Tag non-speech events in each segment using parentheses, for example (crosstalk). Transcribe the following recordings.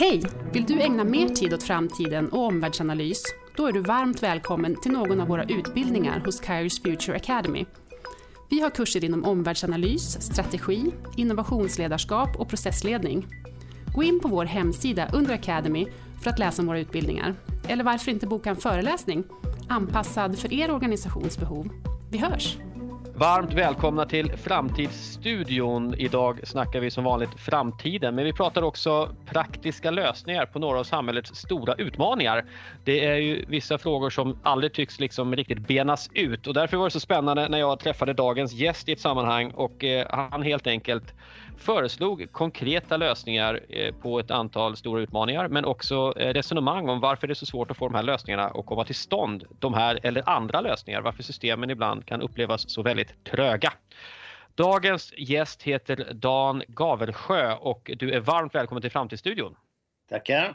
Hej! Vill du ägna mer tid åt framtiden och omvärldsanalys? Då är du varmt välkommen till någon av våra utbildningar hos Kairos Future Academy. Vi har kurser inom omvärldsanalys, strategi, innovationsledarskap och processledning. Gå in på vår hemsida under Academy för att läsa om våra utbildningar. Eller varför inte boka en föreläsning anpassad för er organisations behov. Vi hörs! Varmt välkomna till Framtidsstudion. Idag snackar vi som vanligt framtiden, men vi pratar också praktiska lösningar på några av samhällets stora utmaningar. Det är ju vissa frågor som aldrig tycks liksom riktigt benas ut och därför var det så spännande när jag träffade dagens gäst i ett sammanhang och eh, han helt enkelt föreslog konkreta lösningar eh, på ett antal stora utmaningar men också eh, resonemang om varför det är så svårt att få de här lösningarna att komma till stånd. De här eller andra lösningar, varför systemen ibland kan upplevas så väldigt tröga. Dagens gäst heter Dan Gaversjö och du är varmt välkommen till Framtidsstudion. Tackar.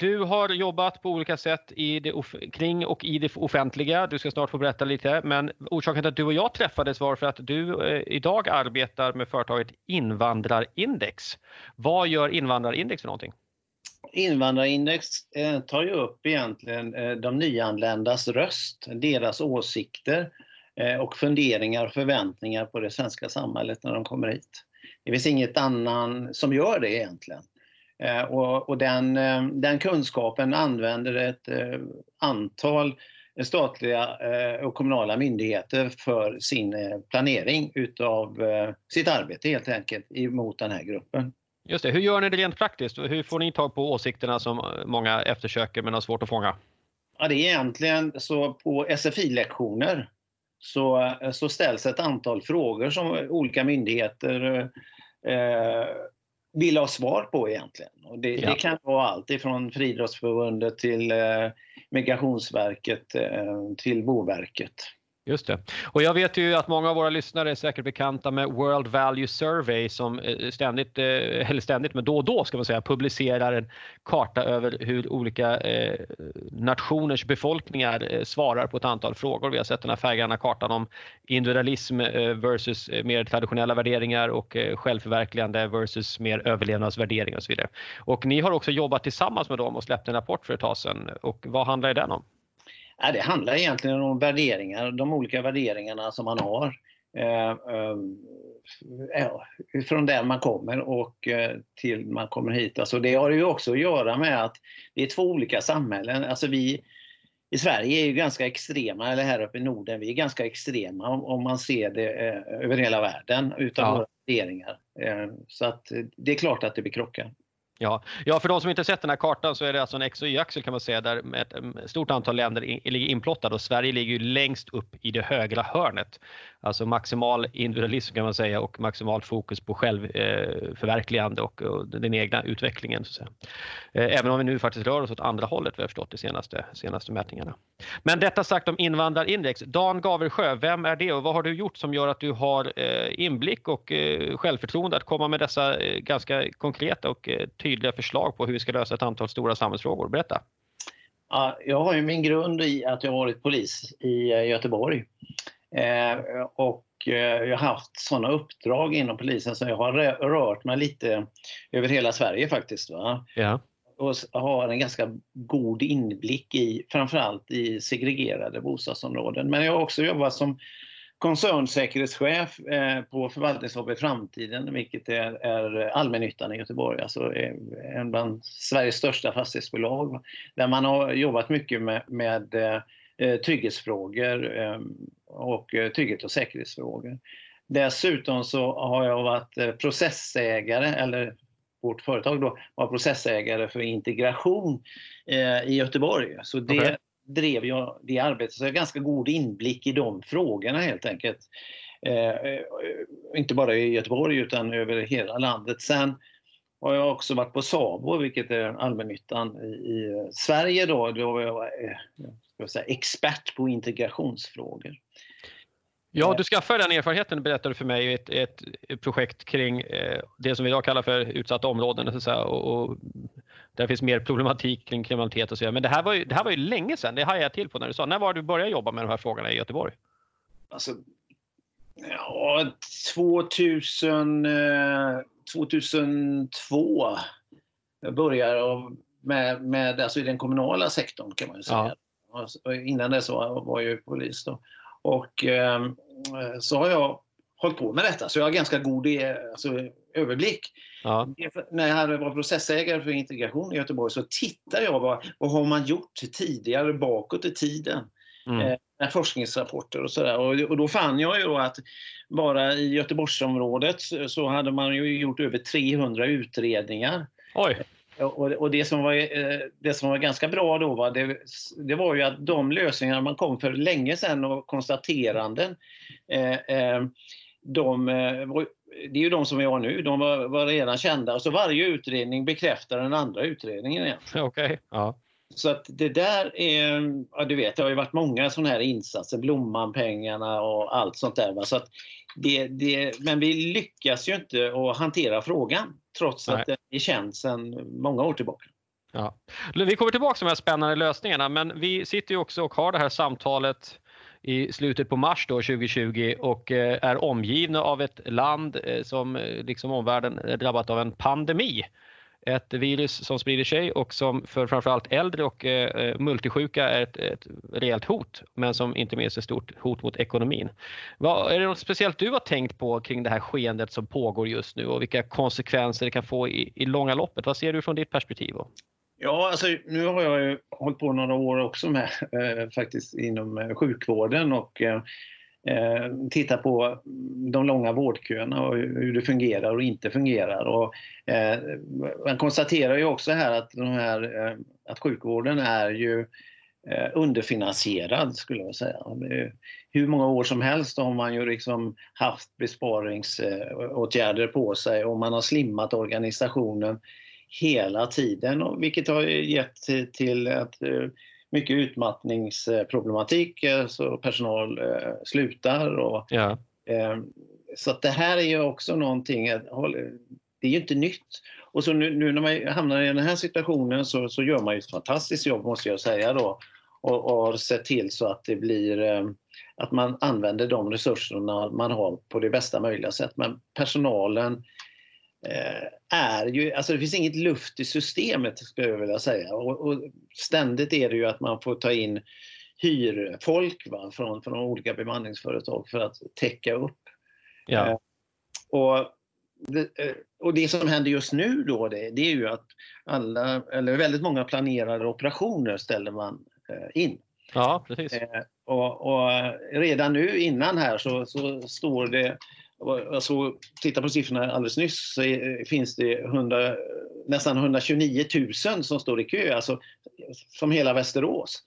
Du har jobbat på olika sätt i det kring och i det offentliga. Du ska snart få berätta lite, men orsaken till att du och jag träffades var för att du eh, idag arbetar med företaget Invandrarindex. Vad gör Invandrarindex för någonting? Invandrarindex eh, tar ju upp egentligen eh, de nyanländas röst, deras åsikter eh, och funderingar och förväntningar på det svenska samhället när de kommer hit. Det finns inget annan som gör det egentligen. Eh, och, och den, eh, den, kunskapen använder ett eh, antal statliga och kommunala myndigheter för sin planering utav sitt arbete helt enkelt emot den här gruppen. Just det. Hur gör ni det rent praktiskt? Hur får ni tag på åsikterna som många eftersöker men har svårt att fånga? Ja, det är egentligen så på SFI-lektioner så, så ställs ett antal frågor som olika myndigheter eh, vill ha svar på egentligen. Och det, ja. det kan vara allt ifrån Friidrottsförbundet till eh, Migrationsverket eh, till Boverket. Just det. Och jag vet ju att många av våra lyssnare är säkert bekanta med World Value Survey som eh, ständigt, eh, eller ständigt, men då och då ska man säga, publicerar en karta över hur olika eh, nationers befolkningar svarar på ett antal frågor. Vi har sett den här färggranna kartan om individualism versus mer traditionella värderingar och självförverkligande versus mer överlevnadsvärderingar och så vidare. Och ni har också jobbat tillsammans med dem och släppt en rapport för ett tag sedan. Och vad handlar den om? Ja, det handlar egentligen om värderingar, de olika värderingarna som man har. Eh, eh, från där man kommer och eh, till man kommer hit. Alltså det har ju också att göra med att det är två olika samhällen. Alltså vi i Sverige är ju ganska extrema, eller här uppe i Norden, vi är ganska extrema om, om man ser det eh, över hela världen utav ja. våra värderingar. Eh, så att det är klart att det blir krockar. Ja. ja, för de som inte sett den här kartan så är det alltså en X och Y-axel kan man säga där ett mm, stort antal länder ligger inplottade och Sverige ligger ju längst upp i det högra hörnet. Alltså maximal individualism kan man säga och maximal fokus på självförverkligande eh, och, den egna utvecklingen. Så att säga. Eh, även om vi nu faktiskt rör oss åt andra hållet, vi har förstått de senaste, senaste mätningarna. Men detta sagt om invandrarindex. Dan Gaversjö, vem är det och vad har du gjort som gör att du har eh, inblick och självförtroende att komma med dessa ganska konkreta och tydliga förslag på hur vi ska lösa ett antal stora samhällsfrågor? Berätta! Jag har ju min grund i att jag har varit polis i Göteborg. Eh, och eh, jag har haft sådana uppdrag inom polisen så jag har rört mig lite över hela Sverige faktiskt. Va? Ja. Och har en ganska god inblick i framförallt i segregerade bostadsområden. Men jag har också jobbat som koncernsäkerhetschef eh, på förvaltningshopp Framtiden, vilket är, allmännyttan i Göteborg, alltså en bland Sveriges största fastighetsbolag. Där man har jobbat mycket med, med trygghetsfrågor och eh, trygghet och säkerhetsfrågor. Dessutom så har jag varit eh, processägare, eller vårt företag då var processägare för integration eh, i Göteborg. Så det okay. drev jag det arbetet, så jag har ganska god inblick i de frågorna helt enkelt. Eh, inte bara i Göteborg utan över hela landet. Sen har jag också varit på SABO, vilket är allmännyttan i, i Sverige. Då, då var jag, jag säga, expert på integrationsfrågor. Ja, du skaffade den erfarenheten berättade du för mig i ett, ett, projekt kring eh, det som vi idag kallar för utsatta områden. Så och, och där finns mer problematik kring kriminalitet och så vidare. Men det här var ju, det här var ju länge sedan, det hajade jag till på när du sa. När var du började jobba med de här frågorna i Göteborg? Alltså, Ja, 2000, 2002 började med, med, alltså i den kommunala sektorn kan man säga. Ja. Innan dess var, var jag polis. Då. Och eh, så har jag hållit på med detta, så jag har ganska god alltså, överblick. Ja. När jag var processägare för integration i Göteborg så tittade jag på vad har man gjort tidigare bakåt i tiden. Mm. Eh, forskningsrapporter och sådär. Och, och då fann jag ju att bara i Göteborgsområdet så hade man ju gjort över 300 utredningar. Oj. Och, och det, som var, eh, det som var ganska bra då var, det, det var ju att de lösningar man kom för länge sedan och konstateranden eh, eh de, det är ju de som vi har nu, de var, var redan kända. Så varje utredning bekräftar den andra utredningen. (laughs) Okej, okay. ja. Så att det där är, ja du vet det har ju varit många sådana här insatser, Blommanpengarna och allt sånt där. Så att det, det, men vi lyckas ju inte att hantera frågan trots Nej. att det är känt sedan många år tillbaka. Ja. Vi kommer tillbaka till de här spännande lösningarna men vi sitter ju också och har det här samtalet i slutet på mars då, 2020 och eh, är omgivna av ett land eh, som eh, liksom omvärlden är drabbat av en pandemi ett virus som sprider sig och som för framförallt äldre och eh, eh, multisjuka är ett, ett rejält hot, men som inte minst är ett stort hot mot ekonomin. Vad, är det något speciellt du har tänkt på kring det här skeendet som pågår just nu och vilka konsekvenser det kan få i, i långa loppet? Vad ser du från ditt perspektiv? Ja, alltså, nu har jag ju hållit på några år också med eh, faktiskt inom eh, sjukvården och eh, eh titta på de långa vårdköerna och hur det fungerar och inte fungerar. Och, eh, man konstaterar ju också här att, de här, eh, att sjukvården är ju eh, underfinansierad skulle jag säga. Hur många år som helst har man ju liksom haft besparingsåtgärder på sig och man har slimmat organisationen hela tiden, vilket har gett till att eh, mycket utmattningsproblematik, eh, så personal eh, slutar. Och, ja. Ehm, så att det här är ju också någonting, det är ju inte nytt. Och så nu, nu, när man hamnar i den här situationen så, så gör man ju ett fantastiskt jobb måste jag säga då och, och har sett till så att det blir ehm, att man använder de resurserna man har på det bästa möjliga sätt. Men personalen eh, är ju, alltså det finns inget luft i systemet skulle jag vilja säga. Och, och ständigt är det ju att man får ta in hyrfolk va, från, från olika bemanningsföretag för att täcka upp. Ja. Eh, och, det, eh, och det som händer just nu då det, det, är ju att alla, eller väldigt många planerade operationer ställer man eh, in. Ja, precis. Och, och, redan nu innan här så, så står det jag såg, titta på siffrorna alldeles nyss så finns det 100, nästan 129 000 som står i kö, alltså som hela Västerås.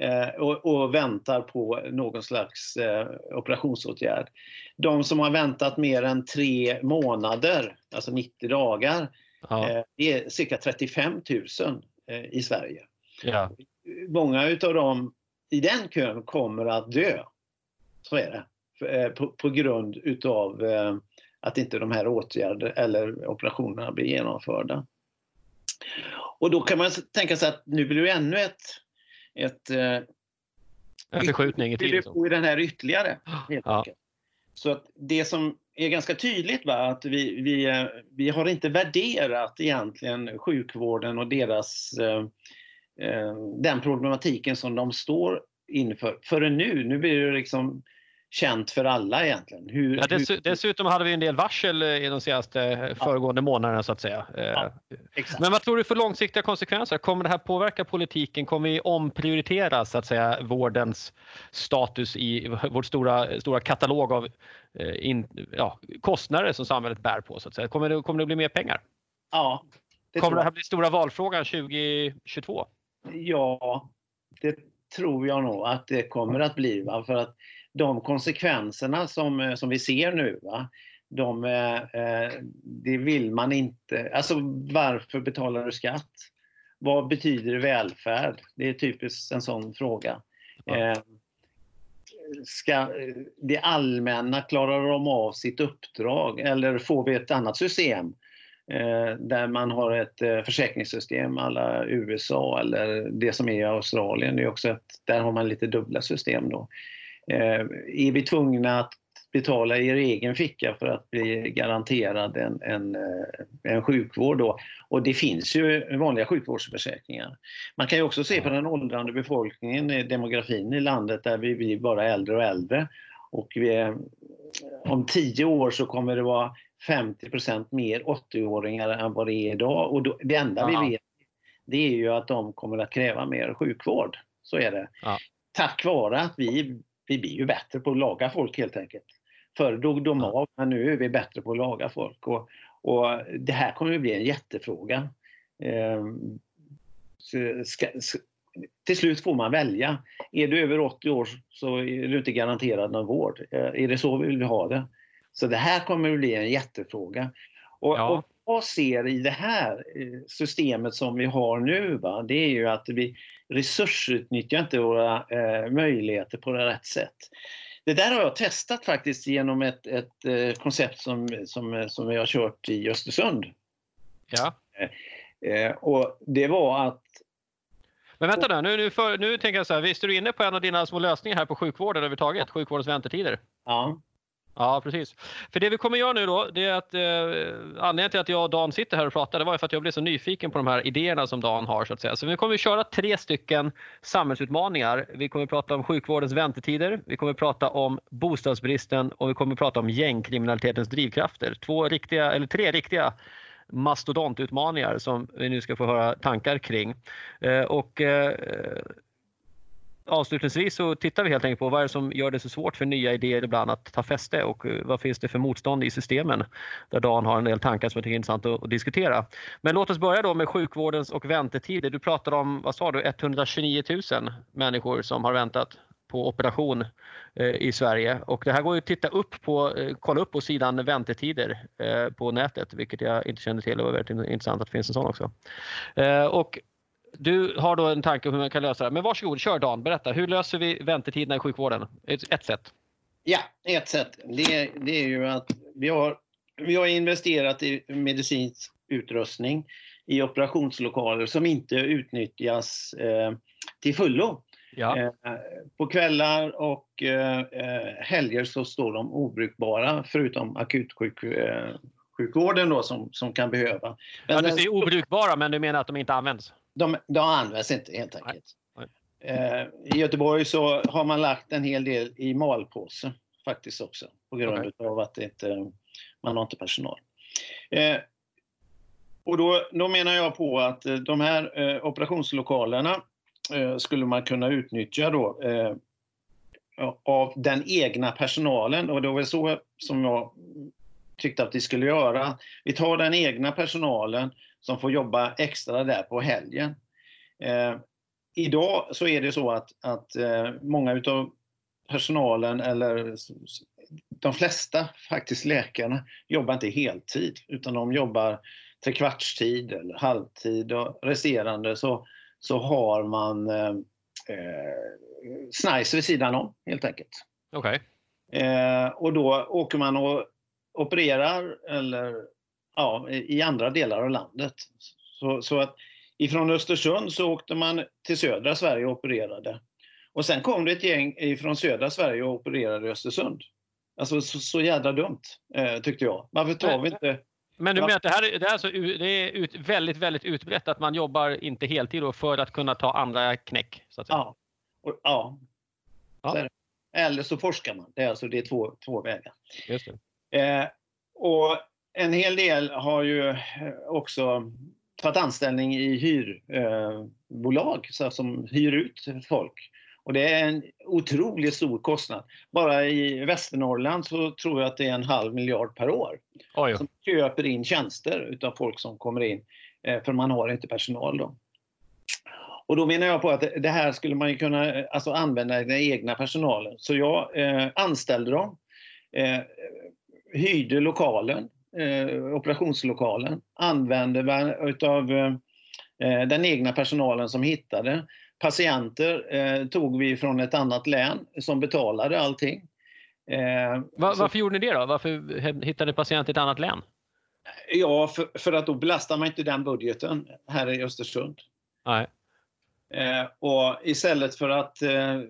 Eh, och, och, väntar på någon slags eh, operationsåtgärd. De som har väntat mer än tre månader, alltså 90 dagar, ja. eh, det är cirka 35 000 eh, i Sverige. Ja. Många utav dem i den kön kommer att dö. Så är det. På, på grund utav att inte de här åtgärderna eller operationerna blir genomförda. Och då kan man tänka sig att nu blir det ännu ett, ett eh, en förskjutning i tiden. i den här ytterligare. Ja. Så att det som är ganska tydligt va, att vi, vi, vi har inte värderat egentligen sjukvården och deras den problematiken som de står inför förrän nu. Nu blir det liksom känt för alla egentligen. Hur, ja, dess, hur... Dessutom hade vi en del varsel i de senaste föregående ja. månaderna så att säga. Ja, Men vad tror du för långsiktiga konsekvenser? Kommer det här påverka politiken? Kommer vi omprioritera så att säga vårdens status i vår stora, stora katalog av eh, in, ja, kostnader som samhället bär på? Så att säga. Kommer, det, kommer det bli mer pengar? Ja. Det kommer det här bli stora valfrågan 2022? Ja, det tror jag nog att det kommer att bli. Va? För att de konsekvenserna som, eh, som vi ser nu, va? De, eh, eh, det vill man inte. Alltså varför betalar du skatt? Vad betyder välfärd? Det är typiskt en sån fråga. Ja. ska det allmänna, klarar de av sitt uppdrag eller får vi ett annat system? där man har ett försäkringssystem alla USA eller det som är i Australien. Det är också ett, där har man lite dubbla system. Då. Eh, är vi tvungna att betala i er egen ficka för att bli garanterad en, en, eh, en sjukvård. Då. Och det finns ju vanliga sjukvårdsförsäkringar. Man kan ju också se på den åldrande befolkningen, demografin i landet där vi blir bara äldre och äldre. Och vi, om tio år så kommer det vara 50% mer 80-åringar än vad det är idag. Och då, det enda Aha. vi vet det är ju att de kommer att kräva mer sjukvård. Så är det. Ja. Tack vare att vi, vi blir ju bättre på att laga folk helt enkelt. Förr dog de av, men nu är vi bättre på att laga folk. Och, och det här kommer att bli en jättefråga. Eh, ska, ska, till slut får man välja. Är du över 80 år så är du inte garanterad någon vård. Eh, är det så vi vill ha det? Så det här kommer att bli en jättefråga. Och, ja. och jag ser i det här eh, systemet som vi har nu, va, det är ju att vi resursutnyttjar inte våra eh, möjligheter på det rätt sätt. Det där har jag testat faktiskt genom ett, ett eh, koncept som, som, som vi har kört i Östersund. Ja. Eh, eh och det var att men vänta nu, nu, nu, för, nu tänker jag så här, visst är du inne på en av dina små lösningar här på sjukvården överhuvudtaget, sjukvårdens väntetider? Ja. Ja, precis. För det vi kommer göra nu då, det är att eh, anledningen till att jag och Dan sitter här och pratar, det var ju för att jag blev så nyfiken på de här idéerna som Dan har så att säga. Så vi kommer att köra tre stycken samhällsutmaningar. Vi kommer att prata om sjukvårdens väntetider, vi kommer att prata om bostadsbristen och vi kommer att prata om gängkriminalitetens drivkrafter. Två riktiga, eller tre riktiga mastodontutmaningar som vi nu ska få höra tankar kring. Eh, och eh, avslutningsvis så tittar vi helt enkelt på vad är det som gör det så svårt för nya idéer ibland att ta fäste och eh, vad finns det för motstånd i systemen? Där Dan har en del tankar som jag tycker är intressant att, diskutera. Men låt oss börja då med sjukvårdens och väntetider. Du pratade om, vad sa du, 129 000 människor som har väntat på operation eh, i Sverige och det här går ju att titta upp på, eh, kolla upp på sidan väntetider på nätet, vilket jag inte kände till och var väldigt intressant att det finns en sån också. Och du har då en tanke om hur man kan lösa det. Men varsågod, kör Dan, berätta. Hur löser vi väntetiderna i sjukvården? Ett, ett sätt. Ja, ett sätt. Det, det är ju att vi har, vi har investerat i medicinsk utrustning i operationslokaler som inte utnyttjas eh, till fullo. Ja. Eh, på kvällar och eh, eh helger så står de obrukbara förutom akutsjukvården då som, som kan behöva. Men ja, du säger obrukbara men du menar att de inte används? De, de används inte helt enkelt. Eh, I Göteborg så har man lagt en hel del i malpåse faktiskt också på grund okay. av att inte, man har inte personal. Eh, och då, då, menar jag på att eh, de här eh, operationslokalerna eh, skulle man kunna utnyttja då eh, av den egna personalen och det var så som jag tyckte att vi skulle göra. Vi tar den egna personalen som får jobba extra där på helgen. Eh, idag så är det så att, att eh, många utav personalen, eller de flesta faktiskt läkarna, jobbar inte heltid utan de jobbar trekvartstid eller halvtid och resterande så, så har man eh, eh snajs vid sidan om helt enkelt. Okay. Eh, och då åker man och opererar eller ja, i andra delar av landet. Så, så att ifrån Östersund så åkte man till södra Sverige och opererade. Och sen kom det ett gäng från södra Sverige och opererade i Östersund. Alltså så, så jädra dumt, eh, tyckte jag. Varför tar vi inte... Men du menar att det här det är, alltså, det är ut, väldigt, väldigt utbrett att man jobbar inte heltid för att kunna ta andra knäck? Så att säga. Ja. Och, ja. ja. Eller så forskar man. Det är, alltså, det är två, två vägar. Eh, och en hel del har ju eh, också tagit anställning i hyrbolag eh, som hyr ut folk. Och det är en otroligt stor kostnad. Bara i Västernorrland så tror jag att det är en halv miljard per år. Oj. Som köper in tjänster utav folk som kommer in, eh, för man har inte personal då. Och då menar jag på att det här skulle man ju kunna alltså använda den egna personalen. Så jag eh, anställde dem, eh, hyrde lokalen eh, operationslokalen, använde utav eh, den egna personalen som hittade. Patienter eh, tog vi från ett annat län som betalade allting. Eh, Var, varför gjorde ni det då? Varför hittade patienter i ett annat län? Ja, för, för, att då belastar man inte den budgeten här i Östersund. Nej. Eh, och istället för att eh,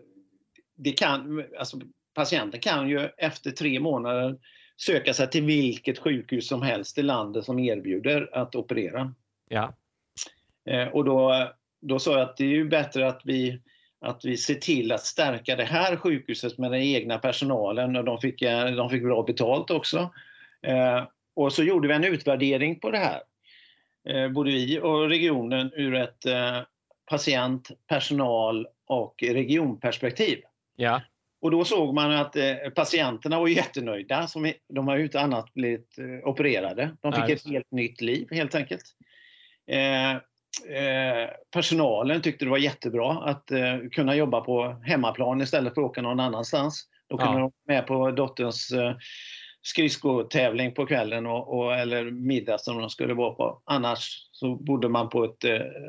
det kan, alltså patienten kan ju efter tre månader söka sig till vilket sjukhus som helst i landet som erbjuder att operera. Ja. Eh, och då, då sa jag att det är ju bättre att vi, att vi ser till att stärka det här sjukhuset med den egna personalen och de fick, eh, de fick bra betalt också. Eh, och så gjorde vi en utvärdering på det här, både vi och regionen ur ett patient, personal och regionperspektiv. Ja. Och då såg man att eh, patienterna var jättenöjda. Som, de har ju inte annat blivit eh, opererade. De fick Nej. ett helt nytt liv helt enkelt. Eh, personalen tyckte det var jättebra att kunna jobba på hemmaplan istället för att åka någon annanstans. Då kunde ja. de vara med på dotterns eh, skridskotävling på kvällen och, och, eller middag som de skulle vara på. Annars så bodde man på ett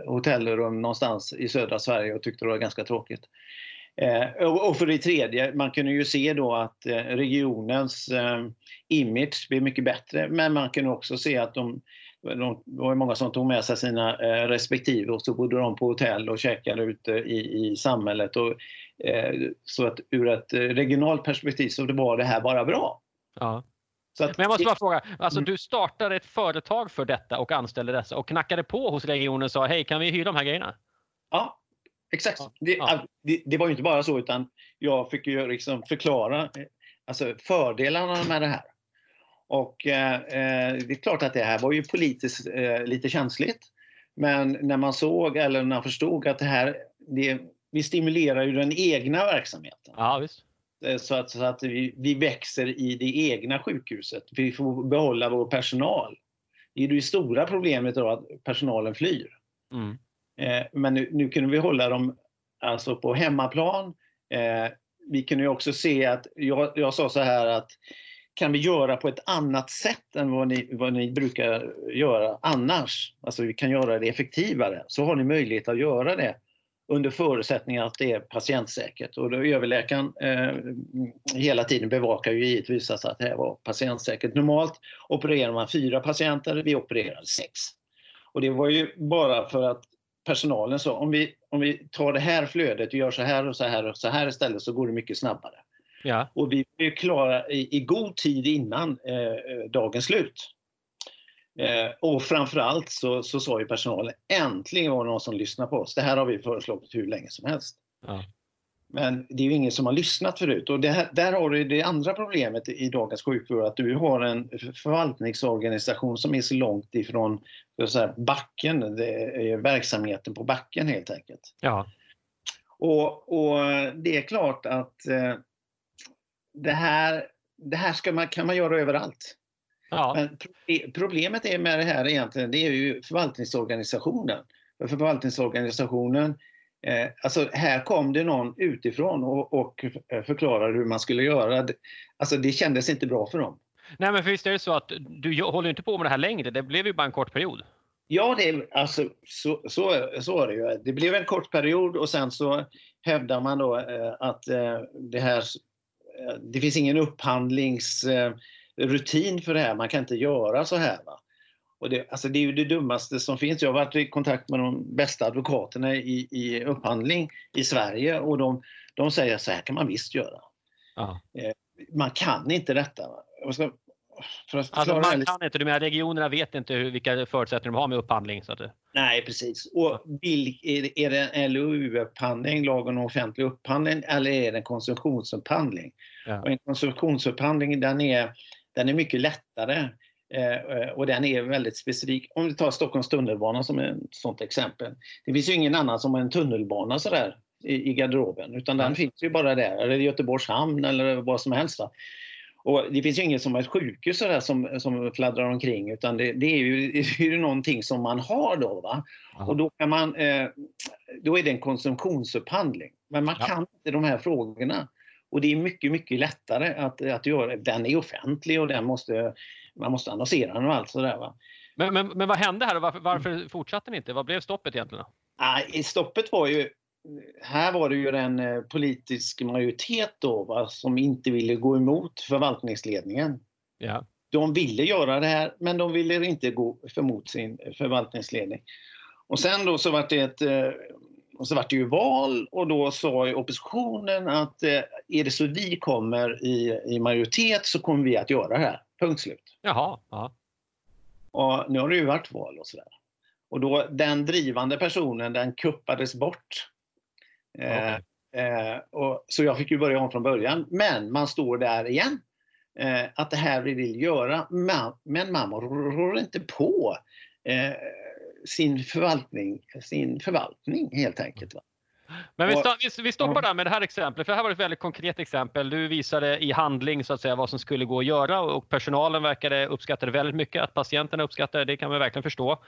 hotellrum någonstans i södra Sverige och tyckte det var ganska tråkigt. Eh, och för det tredje, man kunde ju se då att eh, regionens eh, image blev mycket bättre, men man kunde också se att de, de det var många som tog med sig sina respektive och så bodde de på hotell och käkade ute i, i samhället. Och, så att ur ett regionalt perspektiv så var det här bara bra. Ja. Att, Men jag måste bara fråga, alltså mm. du startade ett företag för detta och anställde dessa och knackade på hos regionen och sa hej kan vi hyra de här grejerna? Ja, Exakt. Ja. Det, ja. det, det, var inte bara så utan jag fick ju liksom förklara eh, alltså fördelarna med det här. Och eh, eh, det är klart att det här var ju politiskt eh, lite känsligt. Men när man såg eller när man förstod att det här, det, vi stimulerar ju den egna verksamheten. Ja, visst. Eh, så att, så att vi, vi, växer i det egna sjukhuset. Vi får behålla vår personal. Det är det stora problemet då att personalen flyr. Mm. Eh, men nu, nu kunde vi hålla dem alltså på hemmaplan. Eh, vi kunde också se att, jag, jag sa så här att kan vi göra på ett annat sätt än vad ni, vad ni brukar göra annars? Alltså vi kan göra det effektivare. Så har ni möjlighet att göra det under förutsättning att det är patientsäkert. Och då överläkaren eh, hela tiden bevakar ju givetvis att det här var patientsäkert. Normalt opererar man fyra patienter, vi opererade sex. Och det var ju bara för att personalen sa om vi, om vi tar det här flödet och gör så här och så här och så här istället så går det mycket snabbare. Ja. Och vi är klara i, i god tid innan eh, dagens slut. Eh, och framförallt så, så sa ju personalen äntligen var det någon som lyssnar på oss. Det här har vi föreslagit hur länge som helst. Ja. Men det är ju ingen som har lyssnat förut. Och här, där har du det andra problemet i dagens sjukvård, att du har en förvaltningsorganisation som är så långt ifrån säga, backen, det är verksamheten på backen helt enkelt. Ja. Och, och det är klart att eh, det här, det här man, kan man göra överallt. Ja. Men problemet är med det här egentligen, det är ju förvaltningsorganisationen. För förvaltningsorganisationen Eh, alltså här kom det någon utifrån och, och förklarade hur man skulle göra. Alltså det kändes inte bra för dem. Nej men för visst är det så att du håller inte på med det här längre, det blev ju bara en kort period. Ja, det, alltså, så, så, så är det ju. Det blev en kort period och sen så hävdar man då eh, att eh, det här, eh, det finns ingen upphandlingsrutin för det här, man kan inte göra så här. Va? Och det, alltså det är ju det dummaste som finns. Jag har varit i kontakt med de bästa advokaterna i, i upphandling i Sverige och de, de säger så här kan man visst göra. Ja. Eh, man kan inte detta. Ska, alltså man kan inte, du menar regionerna vet inte hur, vilka förutsättningar de har med upphandling? Så att det... Nej precis. Och vil, är, det en LOU-upphandling, lagen om offentlig upphandling, eller är det en konsumtionsupphandling? Ja. Och en konsumtionsupphandling den är, den är mycket lättare och den är väldigt specifik. Om vi tar Stockholms tunnelbana som ett sånt exempel. Det finns ju ingen annan som har en tunnelbana sådär i, i garderoben utan den mm. finns ju bara där, eller i Göteborgs hamn eller vad som helst. Va? Och det finns ju ingen som har ett sjukhus sådär som, som fladdrar omkring utan det, det, är ju, (laughs) det är ju någonting som man har då. Va? Och då, kan man, eh, då är det en konsumtionsupphandling. Men man ja. kan inte de här frågorna. Och det är mycket, mycket lättare att, att göra. Den är offentlig och den måste man måste annonsera den och allt sådär. Va? Men, men, men vad hände här och varför, varför fortsatte ni inte? Vad blev stoppet egentligen? Nej, stoppet var ju här var det ju en eh, politisk majoritet då va, som inte ville gå emot förvaltningsledningen. Ja. De ville göra det här men de ville inte gå emot sin förvaltningsledning. Och sen då så var det ett, eh, och så vart det ju val och då sa ju oppositionen att eh, är det så vi kommer i, i majoritet så kommer vi att göra det här. Punkt slut. Jaha. Ja. Och nu har det ju varit val och sådär. Och då den drivande personen den kuppades bort. Eh, Okej. eh, och, så jag fick ju börja om från början. Men man står där igen. Eh, att det här vi vill göra. Ma- men man rår inte på eh, sin förvaltning, sin förvaltning helt enkelt. Va? Men vi, sta- vi, stoppar där med det här exemplet, för det här var ett väldigt konkret exempel. Du visade i handling så att säga vad som skulle gå att göra och personalen verkade uppskatta det väldigt mycket. Att patienterna uppskattar det, det kan man verkligen förstå.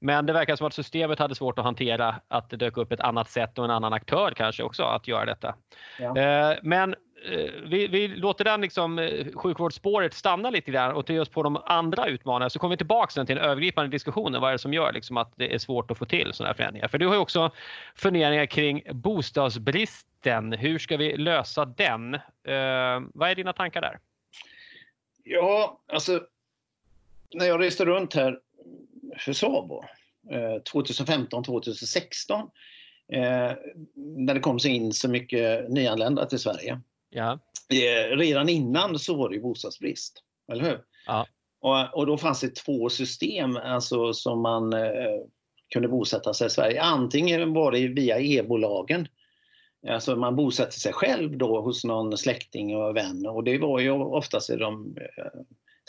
Men det verkar som att systemet hade svårt att hantera att det dök upp ett annat sätt och en annan aktör kanske också att göra detta. Ja. Eh, Men Eh, vi, vi låter den liksom, eh, sjukvårdsspåret stanna lite grann och till oss på de andra utmaningarna så kommer vi tillbaka sen till den övergripande diskussionen. Vad är det som gör liksom att det är svårt att få till sådana här förändringar? För du har ju också funderingar kring bostadsbristen. Hur ska vi lösa den? Eh, vad är dina tankar där? Ja, alltså när jag reste runt här för Sabo eh, 2015-2016 eh, när det kom så in så mycket nyanlända till Sverige. Ja, Eh, redan innan så var det ju bostadsbrist, eller hur? Ja. Och, och då fanns det två system alltså, som man eh, kunde bosätta sig i Sverige. Antingen var det via e-bolagen. Alltså man bosatte sig själv då hos någon släkting och vän och det var ju oftast i de eh,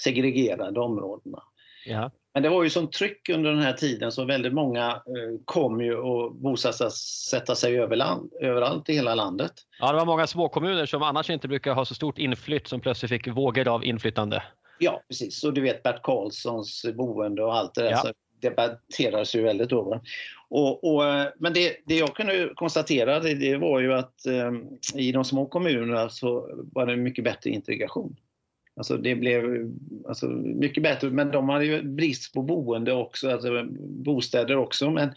segregerade områdena. ja, Men det var ju som tryck under den här tiden så väldigt många eh, kom ju och bosatte sätta sig överland, överallt i hela landet. ja, det var många småkommuner som annars inte brukar ha så stort inflytt som plötsligt fick vågor av inflyttande. Ja, precis. Och du vet Bert Karlssons boende och allt det där. Ja. Så debatterades ju väldigt då. Och, och, eh, men det, det jag kunde konstatera det, det var ju att eh, i de små kommunerna så var det mycket bättre integration. Alltså det blev alltså, mycket bättre, men de hade ju brist på boende också, alltså bostäder också. Men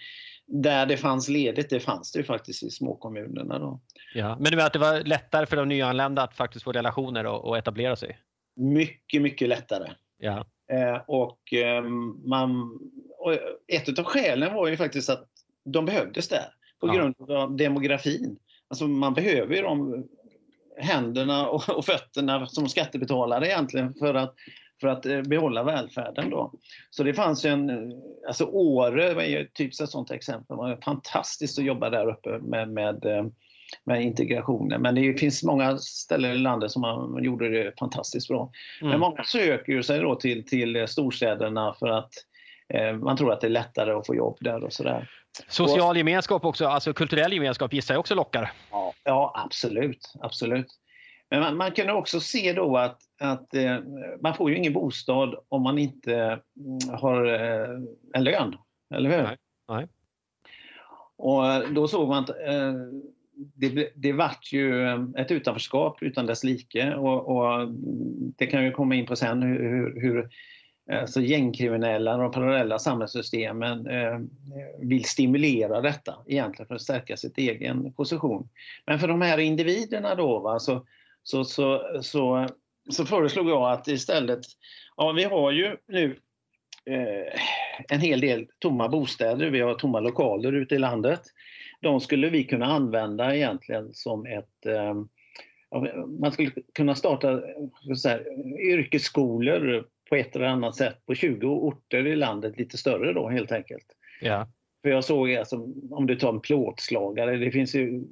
där det fanns ledigt, det fanns det ju faktiskt i småkommunerna. Då. Ja. Men du menar att det var lättare för de nyanlända att faktiskt få relationer och, och etablera sig? Mycket, mycket lättare. Ja, Eh, och, eh, man, och ett av skälen var ju faktiskt att de behövdes där på grund av demografin. Alltså man behöver ju de händerna och, fötterna som skattebetalare egentligen för att, för att eh, behålla välfärden. Då. Så det fanns ju en, eh, alltså Åre var ju typ ett sånt exempel. Det var fantastiskt att jobba där uppe med, med, eh, med integrationen. Men det finns många ställen i landet som man gjorde det fantastiskt bra. Men mm. många söker ju sig då till, till storstäderna för att man tror att det är lättare att få jobb där och sådär. Social gemenskap också, alltså kulturell gemenskap gissar jag också lockar. Ja, ja absolut, absolut. Men man, man kan också se då att, att eh, man får ju ingen bostad om man inte mm, har eh, en lön, eller hur? Nej, nej. Och eh, då såg man att eh, det, det vart ju eh, ett utanförskap utan dess like och, och det kan ju komma in på sen hur, hur, Eh, så gängkriminella och de parallella samhällssystemen eh, vill stimulera detta egentligen för att stärka sin egen position. Men för de här individerna då va, så, så, så, så, så föreslog jag att istället, ja vi har ju nu eh, en hel del tomma bostäder, vi har tomma lokaler ute i landet. De skulle vi kunna använda egentligen som ett eh, man skulle kunna starta så här, yrkesskolor på ett eller annat sätt på 20 orter i landet, lite större då helt enkelt. Ja, För jag såg, alltså, om du tar en plåtslagare, det finns ju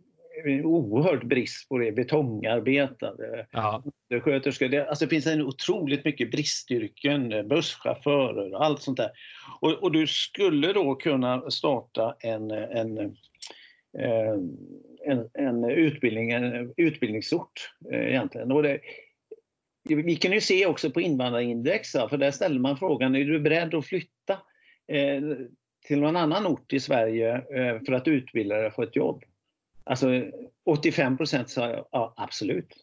en oerhörd brist på det. Betongarbetare, ja, sköterskor. Det, alltså det finns en otroligt mycket bristyrken, busschaufförer och allt sånt där. Och, och du skulle då kunna starta en, en, eh, en, en, utbildning, en utbildningsort eh, egentligen. Och det, vi kan ju se också på invandrarindex, för där ställer man frågan, är du beredd att flytta eh, till någon annan ort i Sverige eh, för att utbilda dig för ett jobb? Alltså 85 procent sa ja, absolut.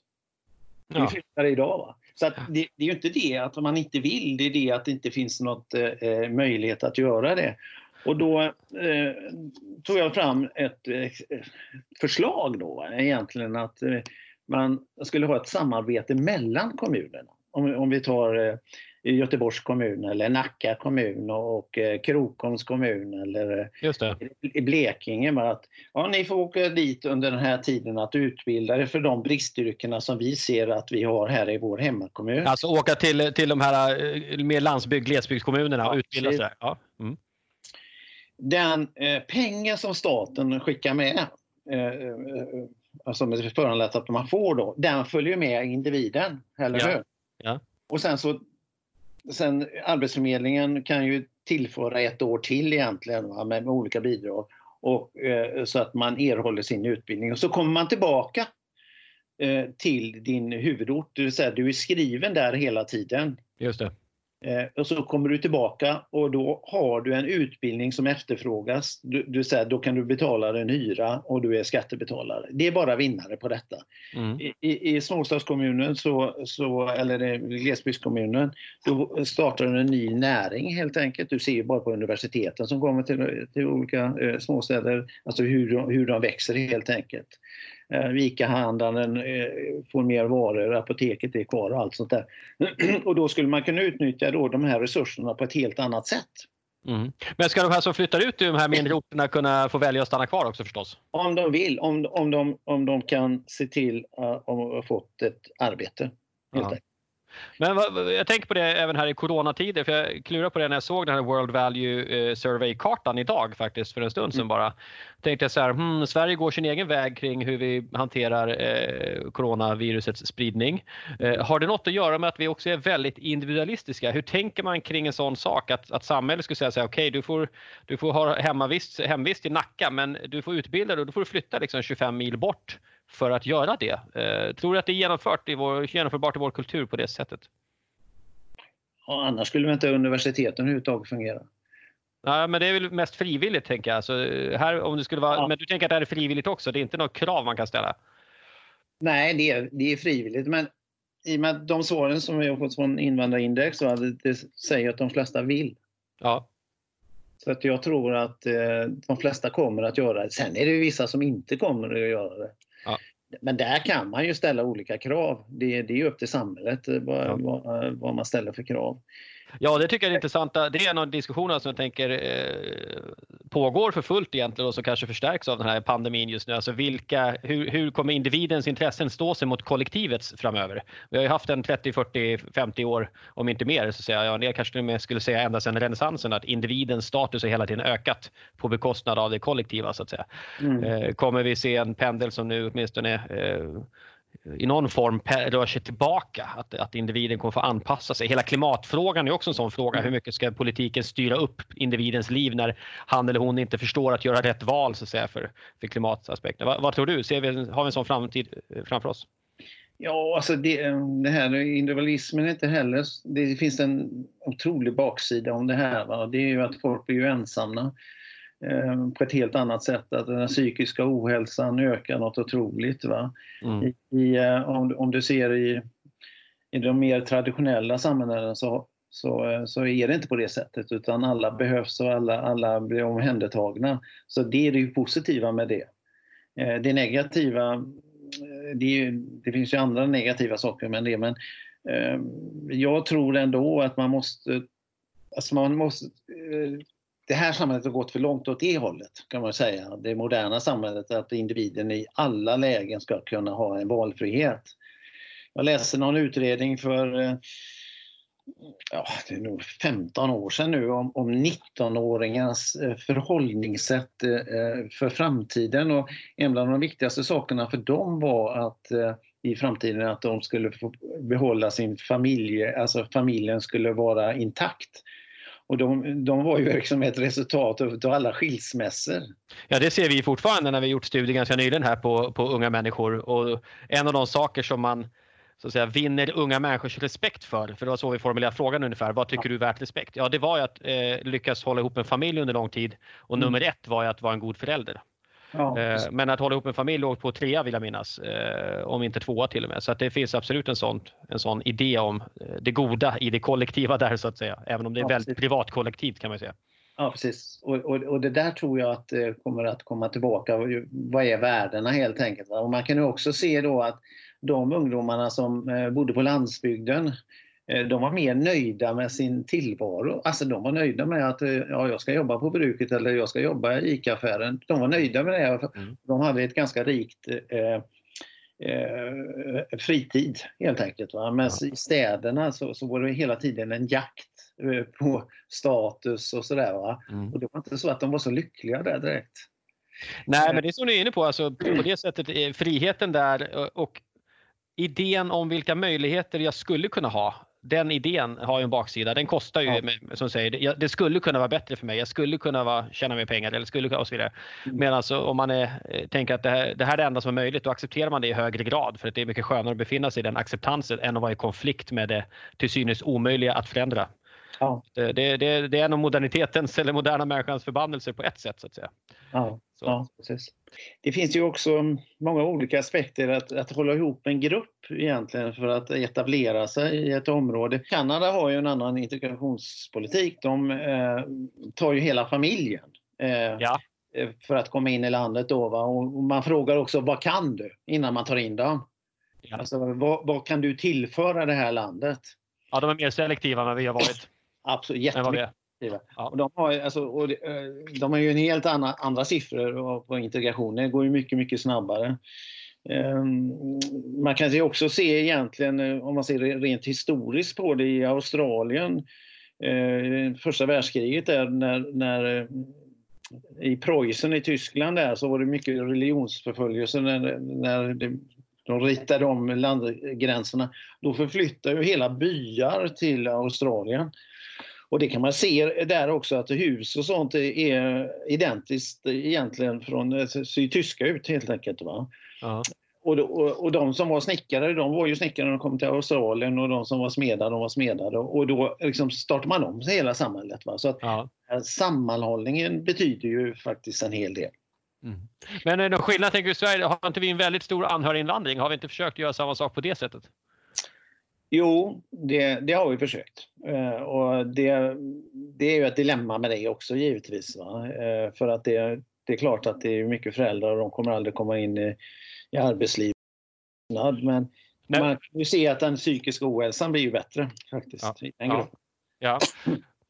Vi flyttar idag. Va? Så det, det är ju inte det att man inte vill, det är det att det inte finns något eh, möjlighet att göra det. Och då eh, tog jag fram ett eh, förslag då egentligen att man skulle ha ett samarbete mellan kommunerna. Om, om vi tar eh, Göteborgs kommun eller Nacka kommun och eh, Krokoms kommun eller Just det. i Blekinge. Att, ja, ni får åka dit under den här tiden att utbilda er för de bristyrkena som vi ser att vi har här i vår hemmakommun. Alltså åka till, till de här eh, mer landsbygd, glesbygdskommunerna och Ja, utbilda sig. Ja. Mm. Den eh, pengar som staten skickar med, eh, eh, alltså med föranlett att man får då, den följer med individen, eller Ja. hur? Ja. Och sen så, sen Arbetsförmedlingen kan ju tillföra ett år till egentligen va, med, med olika bidrag och, eh, så att man erhåller sin utbildning och så kommer man tillbaka eh, till din huvudort, det vill säga du är skriven där hela tiden. Just det. Eh, och så kommer du tillbaka och då har du en utbildning som efterfrågas. Du, du säger, då kan du betala en hyra och du är skattebetalare. Det är bara vinnare på detta. Mm. I, i, småstadskommunen, så, så, eller i glesbygdskommunen, då startar du en ny näring helt enkelt. Du ser ju bara på universiteten som kommer till, till olika eh, småstäder, alltså hur, hur de växer helt enkelt. Eh, Ica-handlaren eh, får mer varor, apoteket är kvar och allt sånt där. (clears throat) Och då skulle man kunna utnyttja då de här resurserna på ett helt annat sätt. Mm. Men ska de här som flyttar ut till de här mindre orterna kunna få välja att stanna kvar också förstås? Om de vill, om, om, de, om de kan se till att de har fått ett arbete. Helt. Men vad- jag tänker på det även här i coronatider, för jag klurade på det när jag såg den här World Value eh, Survey-kartan idag faktiskt för en stund sedan Mm. bara. Tänkte jag så här, hmm, Sverige går sin egen väg kring hur vi hanterar eh, coronavirusets spridning. Eh, har det något att göra med att vi också är väldigt individualistiska? Hur tänker man kring en sån sak att, att samhället skulle säga så här, okej du, får, du får ha hemmavist, hemvist i Nacka men du får utbilda dig och då får du flytta liksom 25 mil bort för att göra det. Eh, tror du att det är genomfört i vår, genomförbart i vår kultur på det sättet? Ja, annars skulle inte universiteten överhuvudtaget fungera. Ja, men det är väl mest frivilligt tänker jag. Så eh, här, om det skulle vara, Ja. Men du tänker att det här är frivilligt också? Det är inte något krav man kan ställa? Nej, det är, det är frivilligt. Men i och med de svaren som vi har fått från Invandrarindex, så det, det säger att de flesta vill. Ja, Så att jag tror att eh, de flesta kommer att göra det. Sen är det ju vissa som inte kommer att göra det. Men där kan man ju ställa olika krav. Det, det är upp till samhället eh, vad, vad, vad man ställer för krav. Ja det tycker jag är intressant. Det är en av diskussionerna som jag tänker eh, pågår för fullt egentligen och som kanske förstärks av den här pandemin just nu. Alltså vilka, hur, hur kommer individens intressen stå sig mot kollektivets framöver? Vi har ju haft en 30, 40, 50 år, om inte mer, så säger jag, det kanske till och med skulle säga ända sedan renässansen, att individens status har hela tiden ökat på bekostnad av det kollektiva så att säga. Mm. Eh, kommer vi se en pendel som nu åtminstone eh, i någon form rör sig tillbaka, att, att individen kommer få anpassa sig. Hela klimatfrågan är också en sån fråga. Hur mycket ska politiken styra upp individens liv när han eller hon inte förstår att göra rätt val så att säga, för, för klimataspekten? Vad, vad tror du? Ser vi, har vi en sån framtid eh, framför oss? Ja, alltså det, eh, det här individualismen är inte heller... Det finns en otrolig baksida om det här. Va? Det är ju att folk blir ju ensamma på ett helt annat sätt. Att den psykiska ohälsan ökar något otroligt. Va? Mm. I, eh, om, om du ser i, i de mer traditionella samhällena så, så, eh, så är det inte på det sättet utan alla behövs och alla, alla blir omhändertagna. Så det är det positiva med det. Eh, Det negativa, eh, det, ju, det finns ju andra negativa saker med det men eh, jag tror ändå att man måste, alltså man måste eh, det här samhället har gått för långt åt det hållet kan man säga. Det moderna samhället, att individen i alla lägen ska kunna ha en valfrihet. Jag läste någon utredning för eh, ja, det är nog 15 år sedan nu om, om 19-åringars eh, förhållningssätt eh, för framtiden. Och en av de viktigaste sakerna för dem var att i framtiden att de skulle få behålla sin familj, alltså familjen skulle vara intakt. Och de, de var ju liksom ett resultat av alla skilsmässor. Ja, det ser vi fortfarande när vi gjort studier ganska nyligen här på, på unga människor. Och en av de saker som man så att säga, vinner unga människors respekt för, för det var så vi formulerade frågan ungefär, vad tycker du är värt respekt? Ja, det var ju att eh, lyckas hålla ihop en familj under lång tid och Mm. nummer ett var ju att vara en god förälder. Ja, Eh, men att hålla ihop en familj låg på trea vill jag minnas, eh, om inte tvåa till och med. Så att det finns absolut en sån, en sån idé om eh, det goda i det kollektiva där så att säga, även om det är Ja, väldigt precis. privatkollektivt kan man säga. Ja, precis. Och, och, och det där tror jag att kommer att komma tillbaka. Vad är värdena helt enkelt? Och man kan ju också se då att de ungdomarna som bodde på landsbygden de var mer nöjda med sin tillvaro. Alltså de var nöjda med att ja, jag ska jobba på bruket eller jag ska jobba i ICA-affären. De var nöjda med det. Mm. De hade ett ganska rikt eh, eh, fritid helt enkelt. Va? Men i städerna så, så var det hela tiden en jakt eh, på status och sådär. Mm. Och det var inte så att de var så lyckliga där direkt. Nej, men det är som du är inne på, alltså, på det sättet, friheten där och idén om vilka möjligheter jag skulle kunna ha den idén har ju en baksida. Den kostar ju, ja. som säger, det skulle kunna vara bättre för mig. Jag skulle kunna vara, tjäna mer pengar eller skulle och så vidare. Mm. Men alltså om man är, eh, tänker att det här, det här är det enda som är möjligt, då accepterar man det i högre grad. För att det är mycket skönare att befinna sig i den acceptansen än att vara i konflikt med det till synes omöjliga att förändra. Ja. Det, det, det, är nog modernitetens eller moderna människans förbannelse på ett sätt så att säga. Ja, ja precis. Det finns ju också många olika aspekter att, att hålla ihop en grupp egentligen för att etablera sig i ett område. Kanada har ju en annan integrationspolitik. De eh, tar ju hela familjen. Eh, ja. Eh, för att komma in i landet då. Va? Och man frågar också vad kan du innan man tar in dem? Ja. Alltså, vad, vad kan du tillföra det här landet? Ja, de är mer selektiva än vad vi har varit. Absolut, jättemycket. Ja. Och de, har, alltså, och de, eh, de har ju en helt annan, andra siffror på integration. Det går ju mycket, mycket snabbare. Ehm, man kan ju också se egentligen, eh, om man ser rent historiskt på det, i Australien, eh, första världskriget där när, när i Preussen i Tyskland där så var det mycket religionsförföljelse när, när det, de ritade om landgränserna. Då förflyttade ju hela byar till Australien. Och det kan man se där också att hus och sånt är identiskt egentligen från, det ser tyska ut helt enkelt. Va? Ja. Och, och, och, de som var snickare, de var ju snickare när de kom till Australien och de som var smedar, de var smedar. Och då liksom startar man om hela samhället. Va? Så att ja. sammanhållningen betyder ju faktiskt en hel del. Mm. Men är det skillnad, tänker du, Sverige, har inte vi en väldigt stor anhöriginvandring? Har vi inte försökt göra samma sak på det sättet? Jo, det, det, har vi försökt. Eh, och det, det, är ju ett dilemma med det också givetvis. Eh, för att det, det, är klart att det är mycket föräldrar och de kommer aldrig komma in i, i arbetslivet. Men Nej. man kan ju se att den psykiska ohälsan blir ju bättre faktiskt. Ja. ja. ja.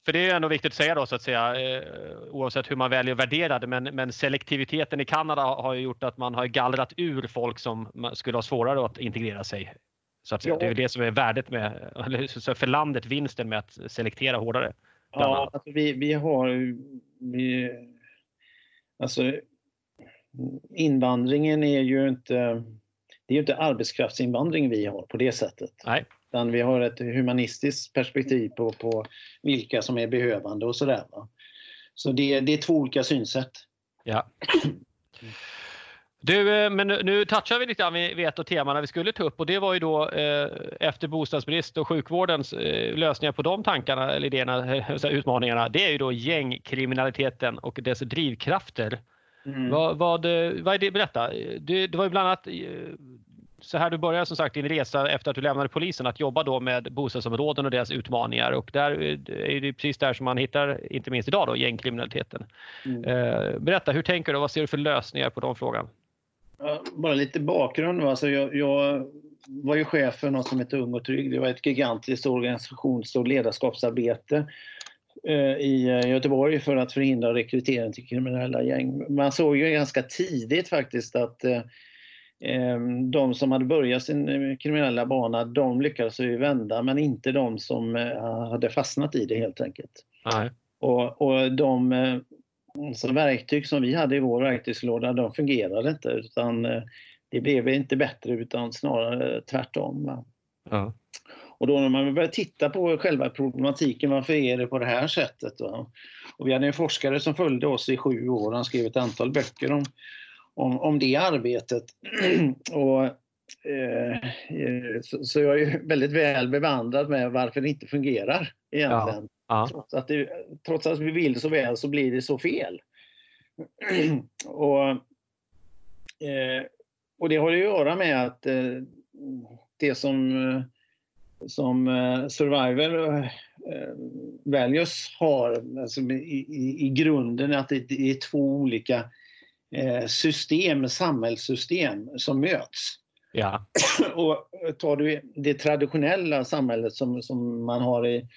För det är ändå viktigt att säga då så att säga, eh, oavsett hur man väljer att värdera det, men, men selektiviteten i Kanada har ju gjort att man har gallrat ur folk som skulle ha svårare att integrera sig så att, ja. Det är det som är värdet med, (laughs) för landet, vinsten med att selektera hårdare. Ja, alltså vi, vi har vi, alltså invandringen är ju inte, det är ju inte arbetskraftsinvandring vi har på det sättet. Nej. Utan vi har ett humanistiskt perspektiv på, på vilka som är behövande och sådär. Så det, det är två olika synsätt. Ja. (clears throat) Du, eh, men nu touchar vi lite grann vid ett av temana vi skulle ta upp och det var ju då eh, efter bostadsbrist och sjukvårdens eh, lösningar på de tankarna eller idéerna, (laughs) utmaningarna. Det är ju då gängkriminaliteten och dess drivkrafter. Mm. Vad, vad, vad är det? Berätta. Det, det var ju bland annat så här du började som sagt din resa efter att du lämnade polisen att jobba då med bostadsområden och deras utmaningar och där är det precis där som man hittar, inte minst idag då, gängkriminaliteten. Mm. berätta, hur tänker du? Vad ser du för lösningar på de frågan? Bara lite bakgrund. Alltså jag, jag, var ju chef för något som heter Ung och trygg. Det var ett gigantiskt organisations och ledarskapsarbete eh, i eh, Göteborg för att förhindra rekrytering till kriminella gäng. Man såg ju ganska tidigt faktiskt att eh, de som hade börjat sin kriminella bana, de lyckades ju vända men inte de som hade fastnat i det helt enkelt. Nej. Och, och de så verktyg som vi hade i vår verktygslåda, de fungerade inte utan eh, det blev inte bättre utan snarare tvärtom. Ja. Och då när man började titta på själva problematiken, varför är det på det här sättet? Va? Och vi hade en forskare som följde oss i sju år, han skrev ett antal böcker om, om, om det arbetet. (clears throat) och, eh, så, så, jag är väldigt väl bevandrad med varför det inte fungerar egentligen. Ja. Trots, att det, trots att vi vill så väl så blir det så fel. (clears throat) och, eh, och det har att göra med att eh, det som, som eh, survival eh, values har alltså i, i, i grunden att det, det är två olika eh, system, samhällssystem som möts. Ja. (clears throat) och tar du det traditionella samhället som, som man har i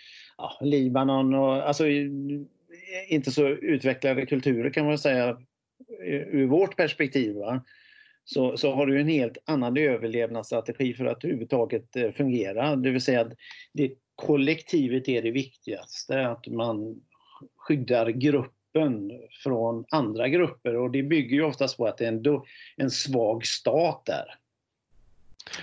ja, Libanon och alltså inte så utvecklade kulturer kan man säga ur vårt perspektiv. Va? Så, så har du en helt annan överlevnadsstrategi för att överhuvudtaget eh, fungera. Det vill säga att det, kollektivet är det viktigaste, att man skyddar gruppen från andra grupper och det bygger ju oftast på att det är en, en svag stat där.